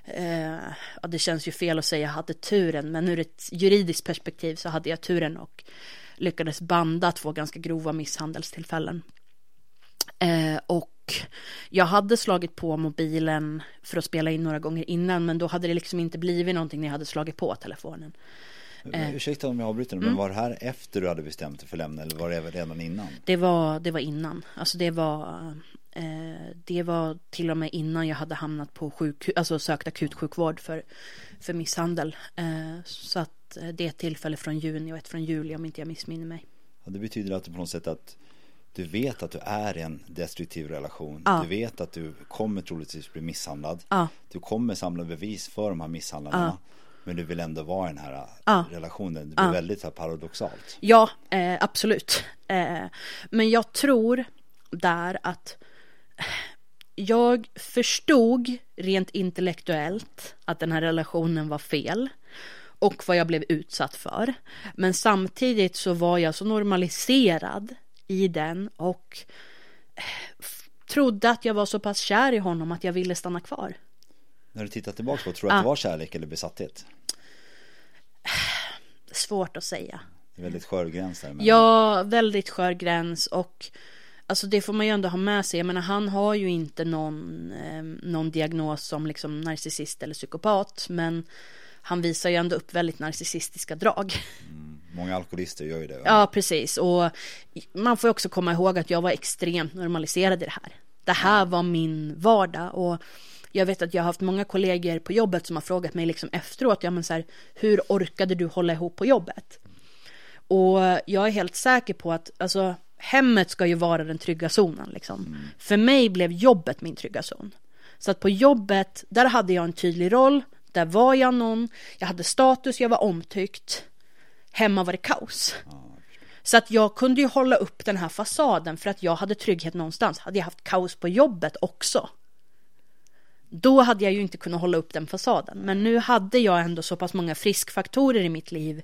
eh, ja, det känns ju fel att säga jag hade turen, men ur ett juridiskt perspektiv så hade jag turen och lyckades banda två ganska grova misshandelstillfällen. Eh, och jag hade slagit på mobilen för att spela in några gånger innan men då hade det liksom inte blivit någonting när jag hade slagit på telefonen. Eh. Ursäkta om jag avbryter Mm. men var det här efter du hade bestämt dig för att lämna eller var det redan innan? Det var, det var innan, alltså det var eh, det var till och med innan jag hade hamnat på sjukhus, alltså sökt akutsjukvård för, för misshandel. Eh, så att eh, det är ett tillfälle från juni och ett från juli om inte jag missminner mig. Ja, det betyder att du på något sätt att du vet att du är i en destruktiv relation. Ja. Du vet att du kommer troligtvis bli misshandlad. Ja. Du kommer samla bevis för de här misshandlarna. Men du vill ändå vara i den här Ja. relationen. Det blir väldigt så paradoxalt. Ja, eh, absolut. Eh, men jag tror där att jag förstod rent intellektuellt att den här relationen var fel och vad jag blev utsatt för. Men samtidigt så var jag så normaliserad i den och eh, trodde att jag var så pass kär i honom att jag ville stanna kvar. När du tittar tillbaka på, tror du att Ja. det var kärlek eller besatthet? Svårt att säga. Väldigt skör gräns där. Men Ja, väldigt skör gräns och alltså det får man ju ändå ha med sig. Jag menar han har ju inte någon, eh, någon diagnos som liksom narcissist eller psykopat men han visar ju ändå upp väldigt narcissistiska drag. Många alkoholister gör ju det. Ja, precis. Och man får också komma ihåg att jag var extremt normaliserad i det här. Det här var min vardag och jag vet att jag har haft många kollegor på jobbet som har frågat mig liksom efteråt, ja men så här, hur orkade du hålla ihop på jobbet? Och jag är helt säker på att, alltså hemmet ska ju vara den trygga zonen liksom. Mm. För mig blev jobbet min trygga zon. Så att på jobbet, där hade jag en tydlig roll, där var jag någon, jag hade status, jag var omtyckt. Hemma var det kaos. Så att jag kunde ju hålla upp den här fasaden för att jag hade trygghet någonstans. Hade jag haft kaos på jobbet också. Då hade jag ju inte kunnat hålla upp den fasaden. Men nu hade jag ändå så pass många friskfaktorer i mitt liv.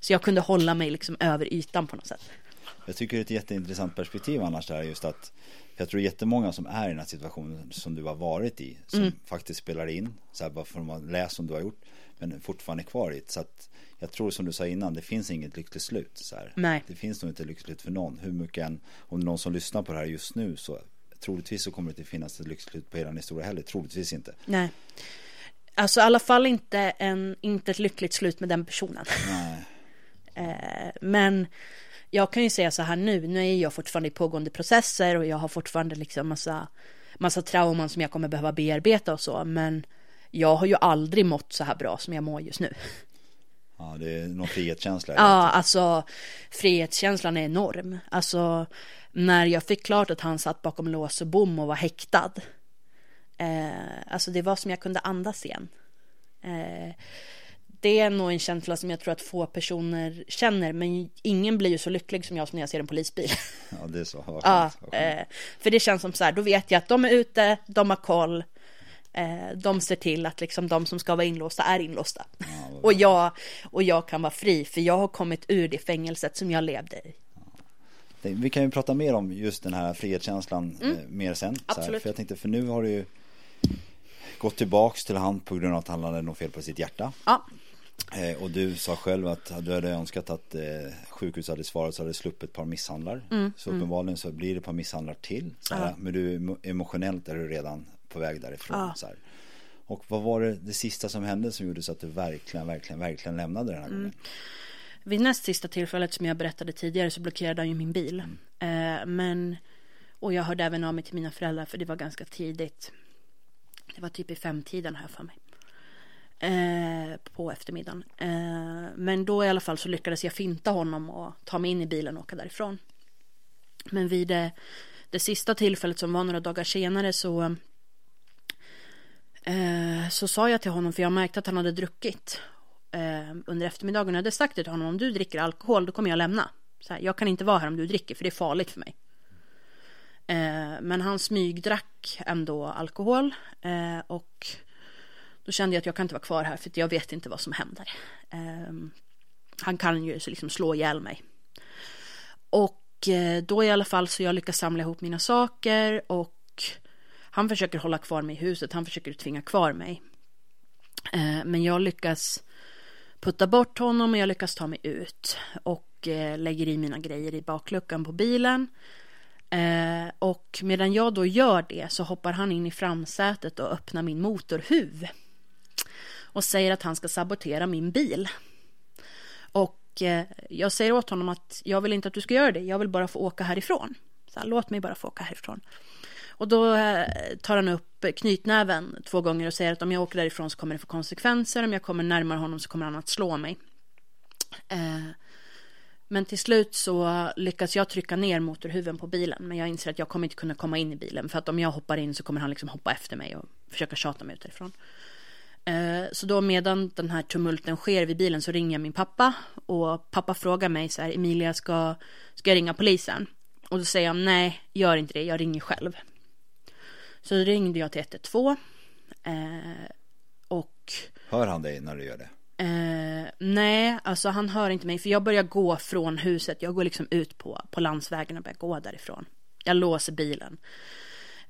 Så jag kunde hålla mig liksom över ytan på något sätt. Jag tycker det är ett jätteintressant perspektiv annars där just att jag tror jättemånga som är i den här situationen som du har varit i som mm. faktiskt spelar in så här bara för att läsa som du har gjort men fortfarande kvar i det så att jag tror som du sa innan det finns inget lyckligt slut så här. Nej. Det finns nog inte lyckligt slut för någon hur mycket än om det är någon som lyssnar på det här just nu så troligtvis så kommer det inte finnas ett lyckligt slut på hela historia heller troligtvis inte. Nej. Alltså i alla fall inte, en, inte ett lyckligt slut med den personen. Nej. [LAUGHS] eh, men jag kan ju säga så här nu, nu är jag fortfarande i pågående processer och jag har fortfarande liksom massa, massa trauman som jag kommer behöva bearbeta och så, men jag har ju aldrig mått så här bra som jag mår just nu. Ja, det är någon frihetskänsla. ja, alltså frihetskänslan är enorm. Alltså när jag fick klart att han satt bakom lås och bom och var häktad. Eh, alltså det var som jag kunde andas igen. Eh, det är nog en känsla som jag tror att få personer känner, men ingen blir ju så lycklig som jag som när jag ser en polisbil. Ja, det är så. Ja, eh, för det känns som så här, då vet jag att de är ute, de har koll, eh, de ser till att liksom de som ska vara inlåsta är inlåsta. Ja, [LAUGHS] och, jag, och jag kan vara fri, för jag har kommit ur det fängelset som jag levde i. Vi kan ju prata mer om just den här frihetskänslan mm. eh, mer sen. Absolut. Här, för jag tänkte, för nu har du ju gått tillbaks till han på grund av att han hade något fel på sitt hjärta. Ja. Eh, och du sa själv att du hade önskat att eh, sjukhus hade svarat så hade du sluppit ett par misshandlar. Mm, så uppenbarligen så blir det ett par misshandlar till. Så här, ja. Men du emotionellt är du redan på väg därifrån. Ja. Så här. Och vad var det, det sista som hände som gjorde så att du verkligen, verkligen, verkligen lämnade den här mm. gången? Vid näst sista tillfället som jag berättade tidigare så blockerade han ju min bil. Mm. Eh, men, och jag hörde även av mig till mina föräldrar för det var ganska tidigt. Det var typ i femtiden här för mig. Eh, på eftermiddagen. Eh, men då i alla fall så lyckades jag finta honom och ta mig in i bilen och åka därifrån. Men vid det, det sista tillfället som var några dagar senare så eh, så sa jag till honom, för jag märkte att han hade druckit eh, under eftermiddagen. Jag hade sagt till honom, om du dricker alkohol då kommer jag lämna. Så här, jag kan inte vara här om du dricker för det är farligt för mig. Eh, men han smygdrack ändå alkohol eh, och då kände jag att jag kan inte vara kvar här för jag vet inte vad som händer. Eh, han kan ju liksom slå ihjäl mig. Och eh, då i alla fall så jag lyckas samla ihop mina saker och han försöker hålla kvar mig i huset, han försöker tvinga kvar mig. Eh, men jag lyckas putta bort honom och jag lyckas ta mig ut och eh, lägger i mina grejer i bakluckan på bilen. Eh, och medan jag då gör det så hoppar han in i framsätet och öppnar min motorhuv och säger att han ska sabotera min bil. Och jag säger åt honom att jag vill inte att du ska göra det, jag vill bara få åka härifrån. Så här, låt mig bara få åka härifrån. Och då eh, tar han upp knytnäven två gånger och säger att om jag åker därifrån så kommer det få konsekvenser, om jag kommer närmare honom så kommer han att slå mig. Eh, men till slut så lyckas jag trycka ner motorhuven på bilen. Men jag inser att jag kommer inte kunna komma in i bilen. För att om jag hoppar in så kommer han liksom hoppa efter mig och försöka tjata mig ut därifrån. Eh, så då medan den här tumulten sker vid bilen så ringer jag min pappa och pappa frågar mig så här Emilia ska, ska jag ringa polisen? Och då säger jag nej, gör inte det, jag ringer själv. Så ringde jag till 112 eh, och Hör han dig när du gör det? Eh, nej, alltså han hör inte mig för jag börjar gå från huset. Jag går liksom ut på, på landsvägen och börjar gå därifrån. Jag låser bilen.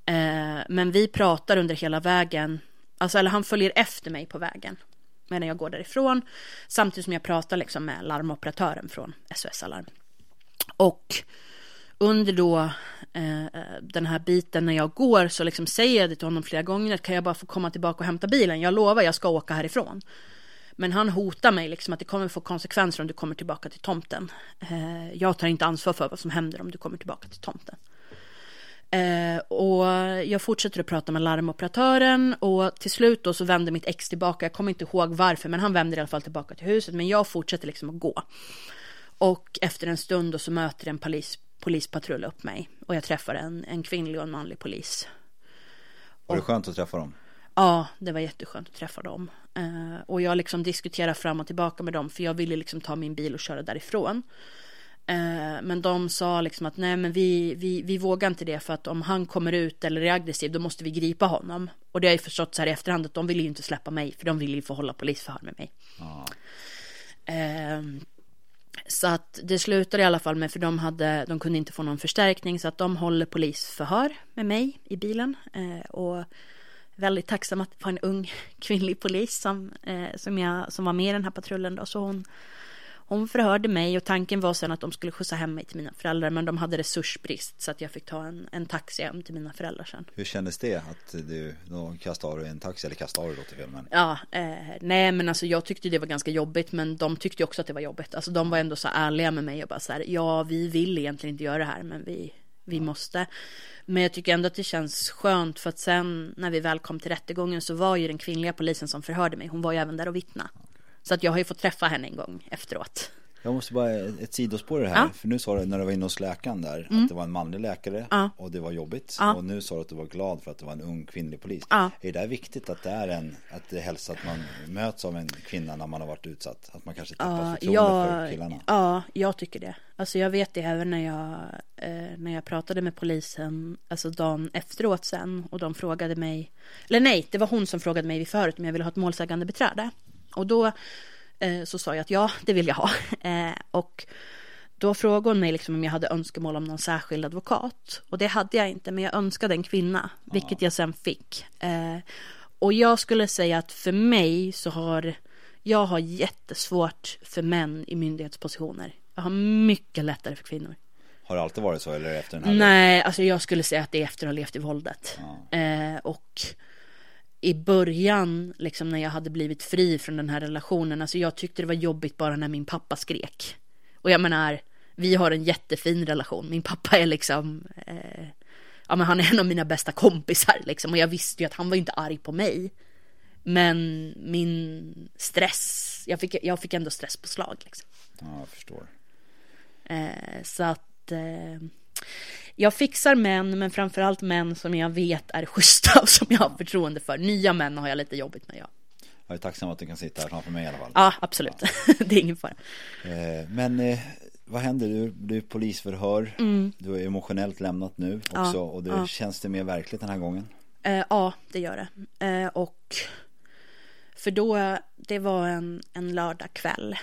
Eh, men vi pratar under hela vägen Alltså, eller han följer efter mig på vägen medan jag går därifrån. Samtidigt som jag pratar liksom med larmoperatören från SOS Alarm. Och under då eh, den här biten när jag går så liksom säger jag det till honom flera gånger att kan jag bara få komma tillbaka och hämta bilen? Jag lovar, jag ska åka härifrån. Men han hotar mig liksom att det kommer få konsekvenser om du kommer tillbaka till tomten. Eh, jag tar inte ansvar för vad som händer om du kommer tillbaka till tomten. Eh, och jag fortsätter att prata med larmoperatören och till slut då så vänder mitt ex tillbaka. Jag kommer inte ihåg varför men han vänder i alla fall tillbaka till huset men jag fortsätter liksom att gå. Och efter en stund då så möter en polis, polispatrull upp mig och jag träffar en, en kvinnlig och en manlig polis. Var det skönt att träffa dem? Ja, det var jätteskönt att träffa dem. Eh, och jag liksom diskuterar fram och tillbaka med dem för jag ville liksom ta min bil och köra därifrån. Eh, men de sa liksom att nej men vi, vi, vi vågar inte det för att om han kommer ut eller är aggressiv då måste vi gripa honom. Och det har jag förstått så här i efterhand att de vill ju inte släppa mig för de vill ju få hålla polisförhör med mig. Ah. Eh, så att det slutade i alla fall med, för de, hade, de kunde inte få någon förstärkning, så att de håller polisförhör med mig i bilen. Eh, och väldigt tacksam att det var en ung [LAUGHS] kvinnlig polis som, eh, som, jag, som var med i den här patrullen. Då. Så hon, hon förhörde mig och tanken var sen att de skulle skjutsa hem mig till mina föräldrar men de hade resursbrist så att jag fick ta en, en taxi hem till mina föräldrar sen. Hur kändes det att du då kastade en taxi eller kastade låter fel men? Ja, eh, nej men alltså jag tyckte det var ganska jobbigt men de tyckte också att det var jobbigt. Alltså de var ändå så ärliga med mig och bara så här ja vi vill egentligen inte göra det här men vi, vi ja. måste. Men jag tycker ändå att det känns skönt för att sen när vi väl kom till rättegången så var ju den kvinnliga polisen som förhörde mig, hon var ju även där och vittna. Så att jag har ju fått träffa henne en gång efteråt. Jag måste bara ett sidospår i det här. Ja. För nu sa du när du var inne hos läkaren där mm. att det var en manlig läkare ja. och det var jobbigt. Ja. Och nu sa du att du var glad för att det var en ung kvinnlig polis. Är det viktigt att det är en, att det helst att man möts av en kvinna när man har varit utsatt? Att man kanske tappar förtroende för killarna? Ja, jag tycker det. Alltså jag vet det även när jag, eh, när jag pratade med polisen, alltså dagen efteråt sen och de frågade mig, eller nej, det var hon som frågade mig vid förut om jag ville ha ett målsägande beträde. Och då eh, så sa jag att ja, det vill jag ha. [LAUGHS] Eh, och då frågade hon mig liksom om jag hade önskemål om någon särskild advokat. Och det hade jag inte, men jag önskade en kvinna, vilket jag sen fick. Eh, och jag skulle säga att för mig så har jag har jättesvårt för män i myndighetspositioner. Jag har mycket lättare för kvinnor. Har det alltid varit så eller efter den här? Nej, alltså jag skulle säga att det är efter att ha levt i våldet. Ja. Eh, och i början, liksom när jag hade blivit fri från den här relationen, alltså jag tyckte det var jobbigt bara när min pappa skrek. Och jag menar, vi har en jättefin relation. Min pappa är liksom, eh, ja men han är en av mina bästa kompisar liksom. Och jag visste ju att han var inte arg på mig. Men min stress, jag fick, jag fick ändå stresspåslag liksom. Ja, jag förstår. Eh, så att eh, jag fixar män, men framförallt män som jag vet är schyssta och som jag har förtroende för. Nya män har jag lite jobbigt med, ja. Jag är tacksam att du kan sitta här framför mig i alla fall. Ja, absolut. Ja. [LAUGHS] det är ingen fara. Eh, men eh, vad händer? Du, är polisförhör. Mm. Du är emotionellt lämnat nu också. Ja, och det, ja. känns det mer verkligt den här gången? Eh, ja, det gör det. Och för då, det var en, en lördagkväll.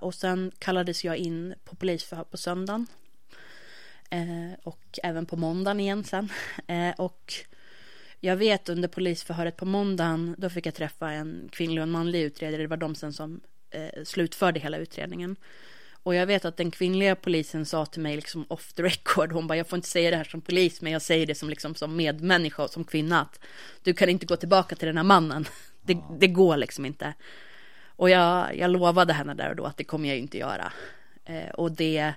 Och sen kallades jag in på polisförhör på söndagen. Eh, och även på måndagen igen sen. Eh, och jag vet under polisförhöret på måndagen, då fick jag träffa en kvinnlig och en manlig utredare. Det var de sen som eh, slutförde hela utredningen. Och jag vet att den kvinnliga polisen sa till mig liksom off the record, hon bara jag får inte säga det här som polis men jag säger det som liksom som medmänniska och som kvinna att du kan inte gå tillbaka till den här mannen. [LAUGHS] Det, det går liksom inte. Och jag, jag lovade henne där och då att det kommer jag inte göra. Eh, och det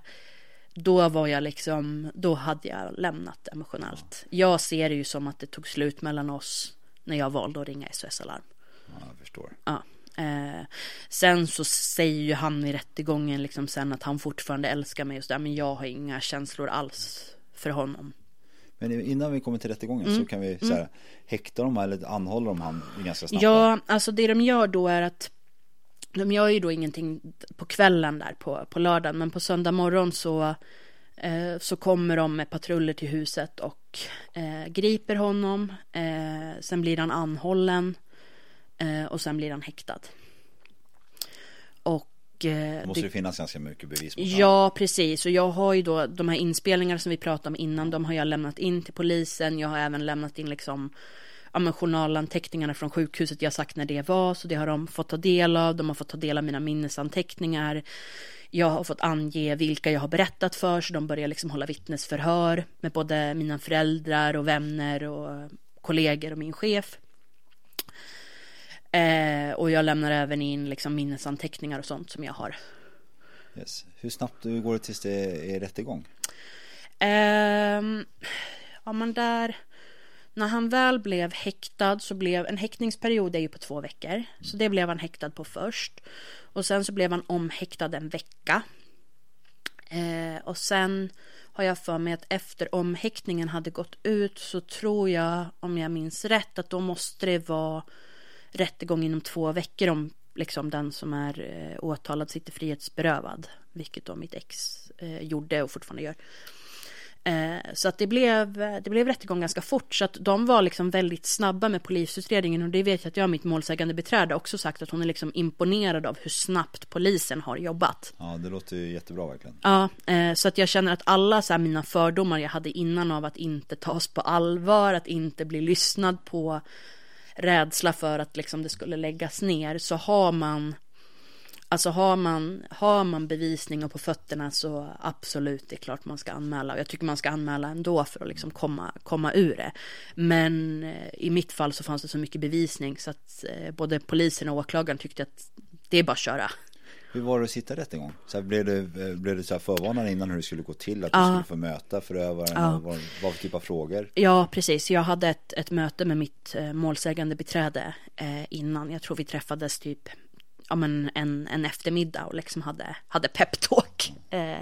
då var jag liksom, då hade jag lämnat emotionellt. Jag ser det ju som att det tog slut mellan oss när jag valde att ringa SOS Alarm. Ja, jag förstår. Ja. Eh, sen så säger ju han i rättegången liksom sen att han fortfarande älskar mig och sådär, men jag har inga känslor alls för honom. Men innan vi kommer till rättegången mm. så kan vi så här, mm. häkta dem eller anhåller de han ganska snabbt? Ja, alltså det de gör då är att de gör ju då ingenting på kvällen där på, på lördagen, men på söndag morgon så, eh, så kommer de med patruller till huset och eh, griper honom. Eh, sen blir han anhållen eh, och sen blir han häktad. Och eh, måste det, det finnas ganska mycket bevis mot Ja, precis. Och jag har ju då de här inspelningarna som vi pratade om innan, de har jag lämnat in till polisen. Jag har även lämnat in liksom ja, journalanteckningarna från sjukhuset jag sagt när det var, så det har de fått ta del av. De har fått ta del av mina minnesanteckningar. Jag har fått ange vilka jag har berättat för, så de börjar liksom hålla vittnesförhör med både mina föräldrar och vänner och kollegor och min chef. Eh, och jag lämnar även in liksom minnesanteckningar och sånt som jag har. Yes. Hur snabbt går det tills det är rättegång? Eh, ja men där, när han väl blev häktad så blev, en häktningsperiod är ju på två veckor. Så det blev han häktad på först. Och sen så blev han omhäktad en vecka. Eh, och sen har jag för mig att efter omhäktningen hade gått ut så tror jag, om jag minns rätt, att då måste det vara rättegång inom två veckor om liksom den som är eh, åtalad sitter frihetsberövad. Vilket då mitt ex eh, gjorde och fortfarande gör. Eh, så att det blev, det blev rättegång ganska fort. Så att de var liksom väldigt snabba med polisutredningen. Och det vet jag att jag, mitt målsägande beträde, också sagt att hon är liksom imponerad av hur snabbt polisen har jobbat. Ja, det låter ju jättebra verkligen. Ja, eh, så att jag känner att alla så mina fördomar jag hade innan av att inte tas på allvar, att inte bli lyssnad på, rädsla för att liksom det skulle läggas ner, så har man Alltså har man, har man bevisning och på fötterna så absolut, det är klart man ska anmäla. Och jag tycker man ska anmäla ändå för att liksom komma, komma ur det. Men eh, i mitt fall så fanns det så mycket bevisning så att eh, både polisen och åklagaren tyckte att det är bara att köra. Hur var det att sitta rättegång? Så här, blev, det, eh, blev det så här förvarnad innan hur det skulle gå till? Att du skulle få möta förövaren? Ja. vad, vad för typ av frågor? Ja, precis. Jag hade ett, ett möte med mitt målsägande beträde eh, innan. Jag tror vi träffades typ ja, men en, en eftermiddag och liksom hade, hade peptalk eh,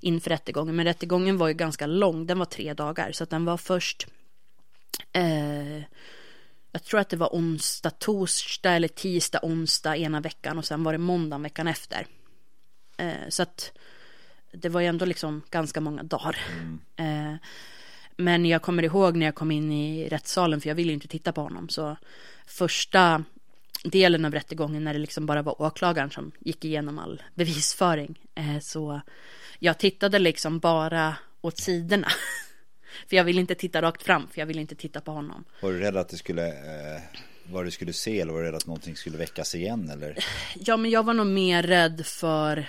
inför rättegången. Men rättegången var ju ganska lång, den var tre dagar. Så att den var först, eh, jag tror att det var onsdag, torsdag eller tisdag, onsdag ena veckan och sen var det måndag veckan efter. Eh, så att det var ju ändå liksom ganska många dagar. Mm. Eh, men jag kommer ihåg när jag kom in i rättssalen, för jag ville inte titta på honom. Så första delen av rättegången när det liksom bara var åklagaren som gick igenom all bevisföring. Eh, så jag tittade liksom bara åt sidorna. [LAUGHS] för jag ville inte titta rakt fram, för jag ville inte titta på honom. Var du rädd att du skulle, eh, vad du skulle se eller var du rädd att någonting skulle väckas igen eller? Ja, men jag var nog mer rädd för,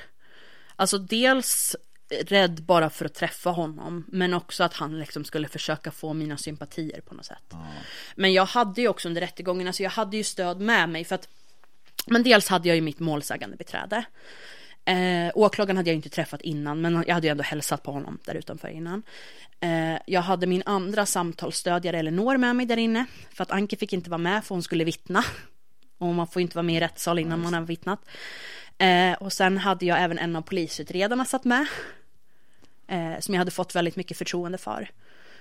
alltså dels rädd bara för att träffa honom. Men också att han liksom skulle försöka få mina sympatier på något sätt. Mm. Men jag hade ju också under rättegången, alltså jag hade ju stöd med mig för att Men dels hade jag ju mitt målsägande beträde. Eh, åklagaren hade jag inte träffat innan men jag hade ju ändå hälsat på honom där utanför innan. Eh, jag hade min andra samtalsstödjare Elinor med mig där inne. För att Anke fick inte vara med för hon skulle vittna. Och man får inte vara med i rättssal innan man har vittnat. Eh, och sen hade jag även en av polisutredarna satt med eh, som jag hade fått väldigt mycket förtroende för.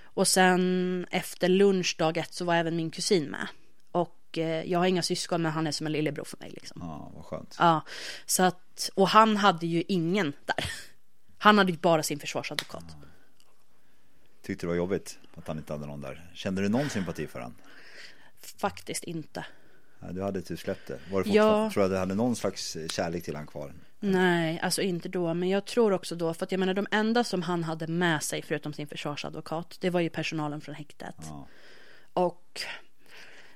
Och sen efter lunch dag ett så var även min kusin med. Och eh, jag har inga syskon men han är som en lillebror för mig liksom. Ja, vad skönt. Ja, så att, och han hade ju ingen där. [LAUGHS] Han hade ju bara sin försvarsadvokat. Ja. Tyckte det var jobbigt att han inte hade någon där. Kände du någon sympati för han? Faktiskt inte. Ja, du hade typ släppt det. Var det ja. Tror du att du hade någon slags kärlek till han kvar? Nej, alltså inte då. Men jag tror också då, för att jag menar de enda som han hade med sig förutom sin försvarsadvokat, det var ju personalen från häktet. Ja. Och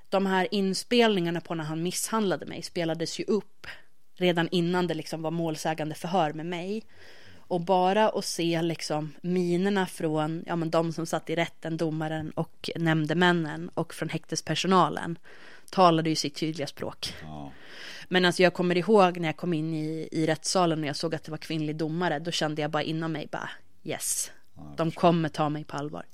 de här inspelningarna på när han misshandlade mig spelades ju upp redan innan det liksom var målsägande förhör med mig. Och bara att se liksom minerna från ja, men de som satt i rätten, domaren och nämndemännen och från häktespersonalen talade ju sitt tydliga språk. Ja. Men alltså jag kommer ihåg när jag kom in i, i rättssalen och jag såg att det var kvinnlig domare, då kände jag bara inom mig bara yes, ja, de kommer ta mig på allvar.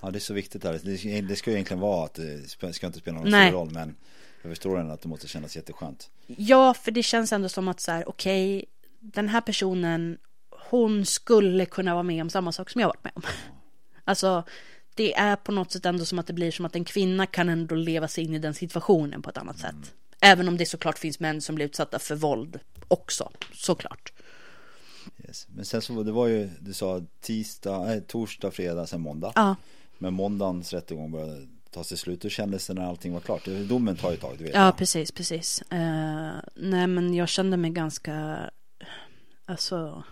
Ja det är så viktigt där, det, det ska ju egentligen vara att det ska inte spela någon Nej. roll men jag förstår ändå att det måste kännas jätteskönt. Ja, för det känns ändå som att så här, okej, okay, den här personen, hon skulle kunna vara med om samma sak som jag varit med om. Alltså, det är på något sätt ändå som att det blir som att en kvinna kan ändå leva sig in i den situationen på ett annat mm. sätt. Även om det såklart finns män som blir utsatta för våld också, såklart. Yes. Men sen så det var ju, du sa tisdag, äh, torsdag, fredag, sen måndag. Ja. Men måndagens rättegång började ta sig slut. Hur kändes det när allting var klart? Domen tar ju ett tag, du vet. Ja, jag. precis, precis. Uh, nej, men jag kände mig ganska, alltså,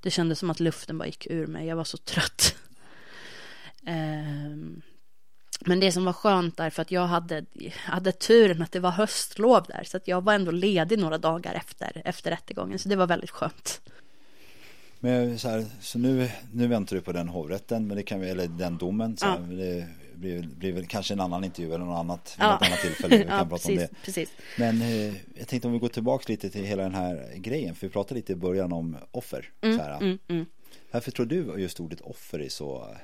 det kändes som att luften bara gick ur mig. Jag var så trött. uh, [LAUGHS] Men det som var skönt där, för att jag hade, hade turen att det var höstlov där, så att jag var ändå ledig några dagar efter, efter rättegången, så det var väldigt skönt. Men så, här, så nu, nu väntar du på den hovrätten, men det kan vi, eller den domen, så här, ja. det blir, blir väl kanske en annan intervju eller något annat, ja. något annat tillfälle, vi [LAUGHS] kan ja, prata precis, om det. Precis. Men eh, jag tänkte om vi går tillbaka lite till hela den här grejen, för vi pratade lite i början om offer. Mm, så här. Mm, mm. Varför tror du just ordet offer är så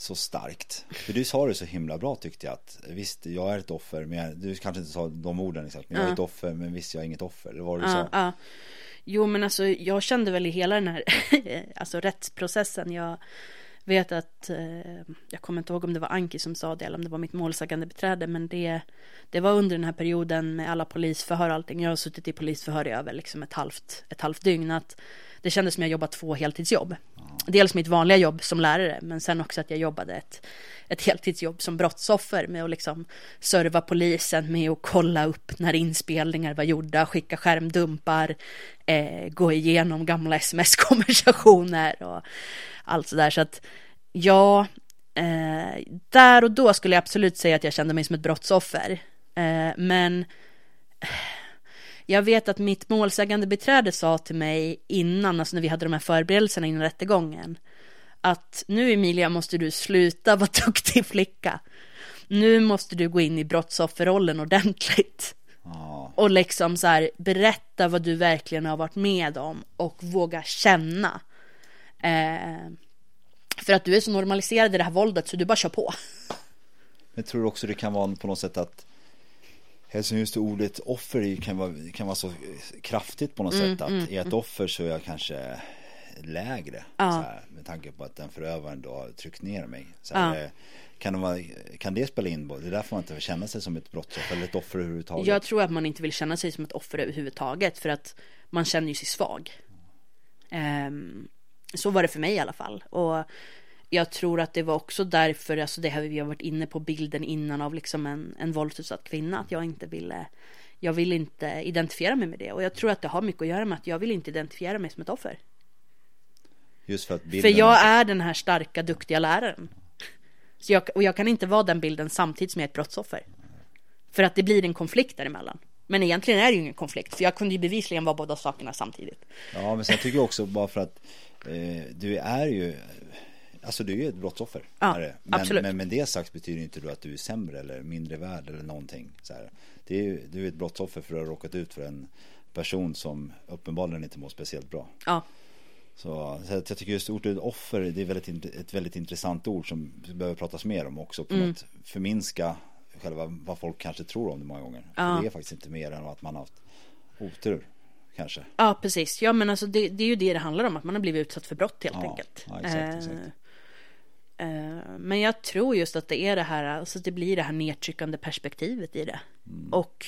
så starkt. För du sa det så himla bra tyckte jag att visst, jag är ett offer, men jag, du kanske inte sa de orden exakt, men jag är ett offer, men visst, jag är inget offer. Var det du sa. Ja. Jo, men alltså jag kände väl i hela den här [LAUGHS] alltså rättsprocessen. Jag vet att eh, jag kommer inte ihåg om det var Anki som sa det eller om det var mitt målsägande beträde, men det, det var under den här perioden med alla polisförhör och allting. Jag har suttit i polisförhör i över liksom ett halvt, ett halvt dygn. Att det kändes som jag jobbat två heltidsjobb. Dels mitt vanliga jobb som lärare, men sen också att jag jobbade ett, ett heltidsjobb som brottsoffer med att liksom serva polisen med att kolla upp när inspelningar var gjorda, skicka skärmdumpar, eh, gå igenom gamla sms-konversationer och allt sådär. Så att ja, eh, där och då skulle jag absolut säga att jag kände mig som ett brottsoffer. Eh, men jag vet att mitt målsägande beträde sa till mig innan, alltså när vi hade de här förberedelserna innan rättegången, att nu Emilia måste du sluta vara [LAUGHS] duktig flicka. Nu måste du gå in i brottsofferrollen ordentligt. Ja. Och liksom så här berätta vad du verkligen har varit med om och våga känna. Eh, för att du är så normaliserad i det här våldet så du bara kör på. Men tror du också det kan vara på något sätt att Eftersom just ordet offer kan vara, kan vara så kraftigt på något Mm, sätt att är jag ett offer så är jag kanske lägre. Ja. Så här, med tanke på att den förövaren då har tryckt ner mig. Så här, eh, kan, det vara, kan det spela in? Det är därför man inte vill känna sig som ett brottsoffer eller ett offer överhuvudtaget. Jag tror att man inte vill känna sig som ett offer överhuvudtaget för att man känner ju sig svag. Ehm, så var det för mig i alla fall. Och jag tror att det var också därför, alltså det här vi har varit inne på bilden innan av liksom en, en våldsutsatt kvinna, att jag inte ville jag vill inte identifiera mig med det och jag tror att det har mycket att göra med att jag vill inte identifiera mig som ett offer. Just för att bilden För jag är den här starka, duktiga läraren. Så jag, och jag kan inte vara den bilden samtidigt som jag är ett brottsoffer. För att det blir en konflikt däremellan. Men egentligen är det ju ingen konflikt, för jag kunde ju bevisligen vara båda sakerna samtidigt. Ja men sen tycker jag också bara för att eh, du är ju Alltså du är ju ett brottsoffer. Ja. Men, absolut. men med det sagt betyder inte du att du är sämre eller mindre värd eller någonting. Så här. Det är ju, du är ett brottsoffer för att ha råkat ut för en person som uppenbarligen inte mår speciellt bra. Ja, Så, så jag tycker just ordet offer det är väldigt, ett väldigt intressant ord som behöver pratas mer om också. På Mm. något förminska själva vad folk kanske tror om det många gånger. Ja. För det är faktiskt inte mer än att man har haft otur kanske. ja precis. Ja men alltså det, det är ju det det handlar om, att man har blivit utsatt för brott helt Ja, enkelt. ja, exakt, Eh, exakt. Eh, men jag tror just att det är det här, alltså det blir det här nedtryckande perspektivet i det. Mm. Och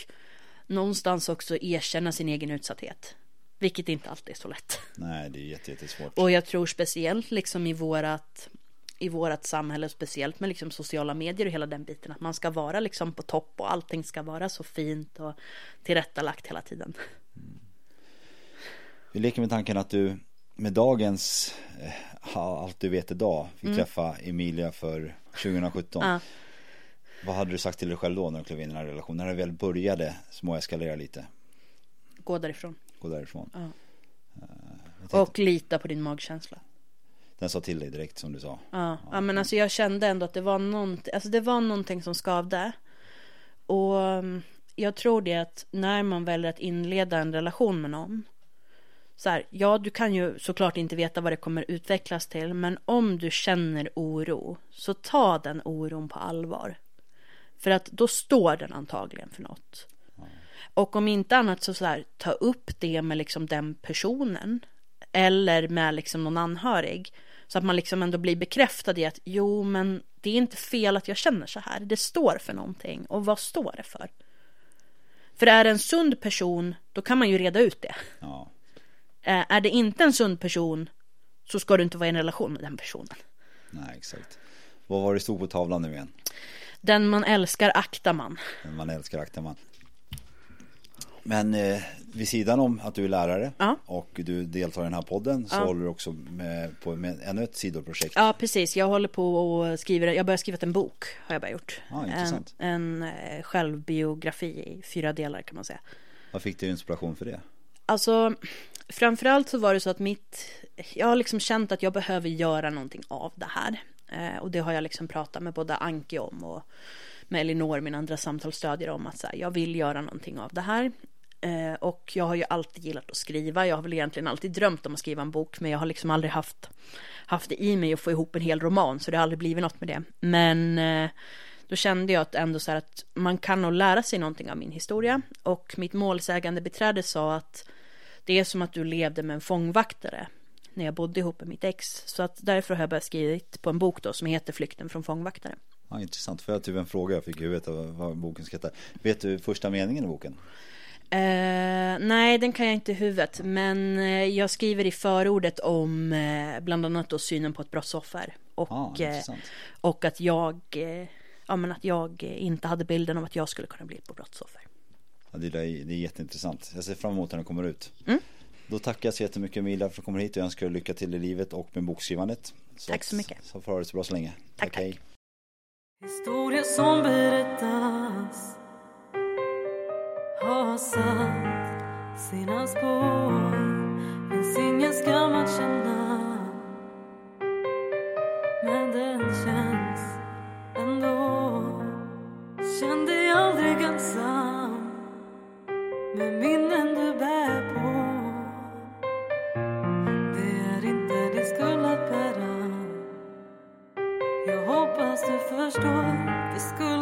någonstans också erkänna sin egen utsatthet. Vilket inte alltid är så lätt. Nej det är jätte, jättesvårt. Och jag tror speciellt liksom i vårat i vårat samhälle, speciellt med liksom sociala medier och hela den biten, att man ska vara liksom på topp och allting ska vara så fint och tillrättalagt hela tiden. Vi leker med tanken att du med dagens eh, allt du vet idag fick träffa Emilia för 2017. Mm. [LAUGHS] Ja. Vad hade du sagt till dig själv då när du klev in i den här relationen? När det väl började småeskalera lite, Gå därifrån. gå därifrån. Jag tänkte, Och lita på din magkänsla. Den sa till dig direkt som du sa. Ja, ja men alltså jag kände ändå att det var någonting, alltså det var någonting som skavde. Och um, jag tror det att när man väljer att inleda en relation med någon. Så här, ja du kan ju såklart inte veta vad det kommer utvecklas till. Men om du känner oro så ta den oron på allvar. För att då står den antagligen för något. Och om inte annat så, så här, ta upp det med liksom den personen. Eller med liksom någon anhörig. Så att man liksom ändå blir bekräftad i att jo men det är inte fel att jag känner så här. Det står för någonting. Och vad står det för? För är det en sund person då kan man ju reda ut det. Ja, är det inte en sund person så ska du inte vara i en relation med den personen. nej exakt. Vad var det stod på tavlan nu igen? Den man älskar aktar man. Man älskar aktar man. Men eh, vid sidan om att du är lärare Ja. och du deltar i den här podden så Ja. håller du också med på med ännu ett sidoprojekt. Ja precis, jag håller på och skriver, jag börjar skriva en bok har jag bara gjort. Ja, en, en eh, självbiografi i fyra delar kan man säga. Vad fick du inspiration för det? Alltså framförallt så var det så att mitt, jag har liksom känt att jag behöver göra någonting av det här. Eh, och det har jag liksom pratat med både Anki om och med Elinor, min andra samtalsstödjare om att så här, jag vill göra någonting av det här. Eh, och jag har ju alltid gillat att skriva. Jag har väl egentligen alltid drömt om att skriva en bok. Men jag har liksom aldrig haft, haft det i mig att få ihop en hel roman. Så det har aldrig blivit något med det. Men eh, då kände jag att ändå så här att man kan nog lära sig någonting av min historia. Och mitt målsägande beträde sa att det är som att du levde med en fångvaktare när jag bodde ihop med mitt ex. Så att därför har jag börjat skrivit på en bok då som heter Flykten från fångvaktare. Ja, intressant, för jag typ en fråga jag fick i huvudet vad boken ska heta. Vet du första meningen i boken? Eh, nej, den kan jag inte i huvudet. Men eh, jag skriver i förordet om eh, bland annat då synen på ett brottsoffer. Och, ah, och att jag, eh, ja, men att jag inte hade bilden av att jag skulle kunna bli ett brottsoffer. Ja, det, är, det är jätteintressant. Jag ser fram emot när den kommer ut. Mm. Då tackar jag så jättemycket Emilia för att du kommer hit och önskar lycka till i livet och med bokskrivandet. Så tack så mycket. Så får du ha det så bra så länge. Tack, tack. tack. Historia som berättas har satt sina spår Finns ingen skam att känna Men den känns ändå Känn dig aldrig ensam med minnen du bär på. Det är inte din skuld att bära. Jag hoppas du förstår. För skulden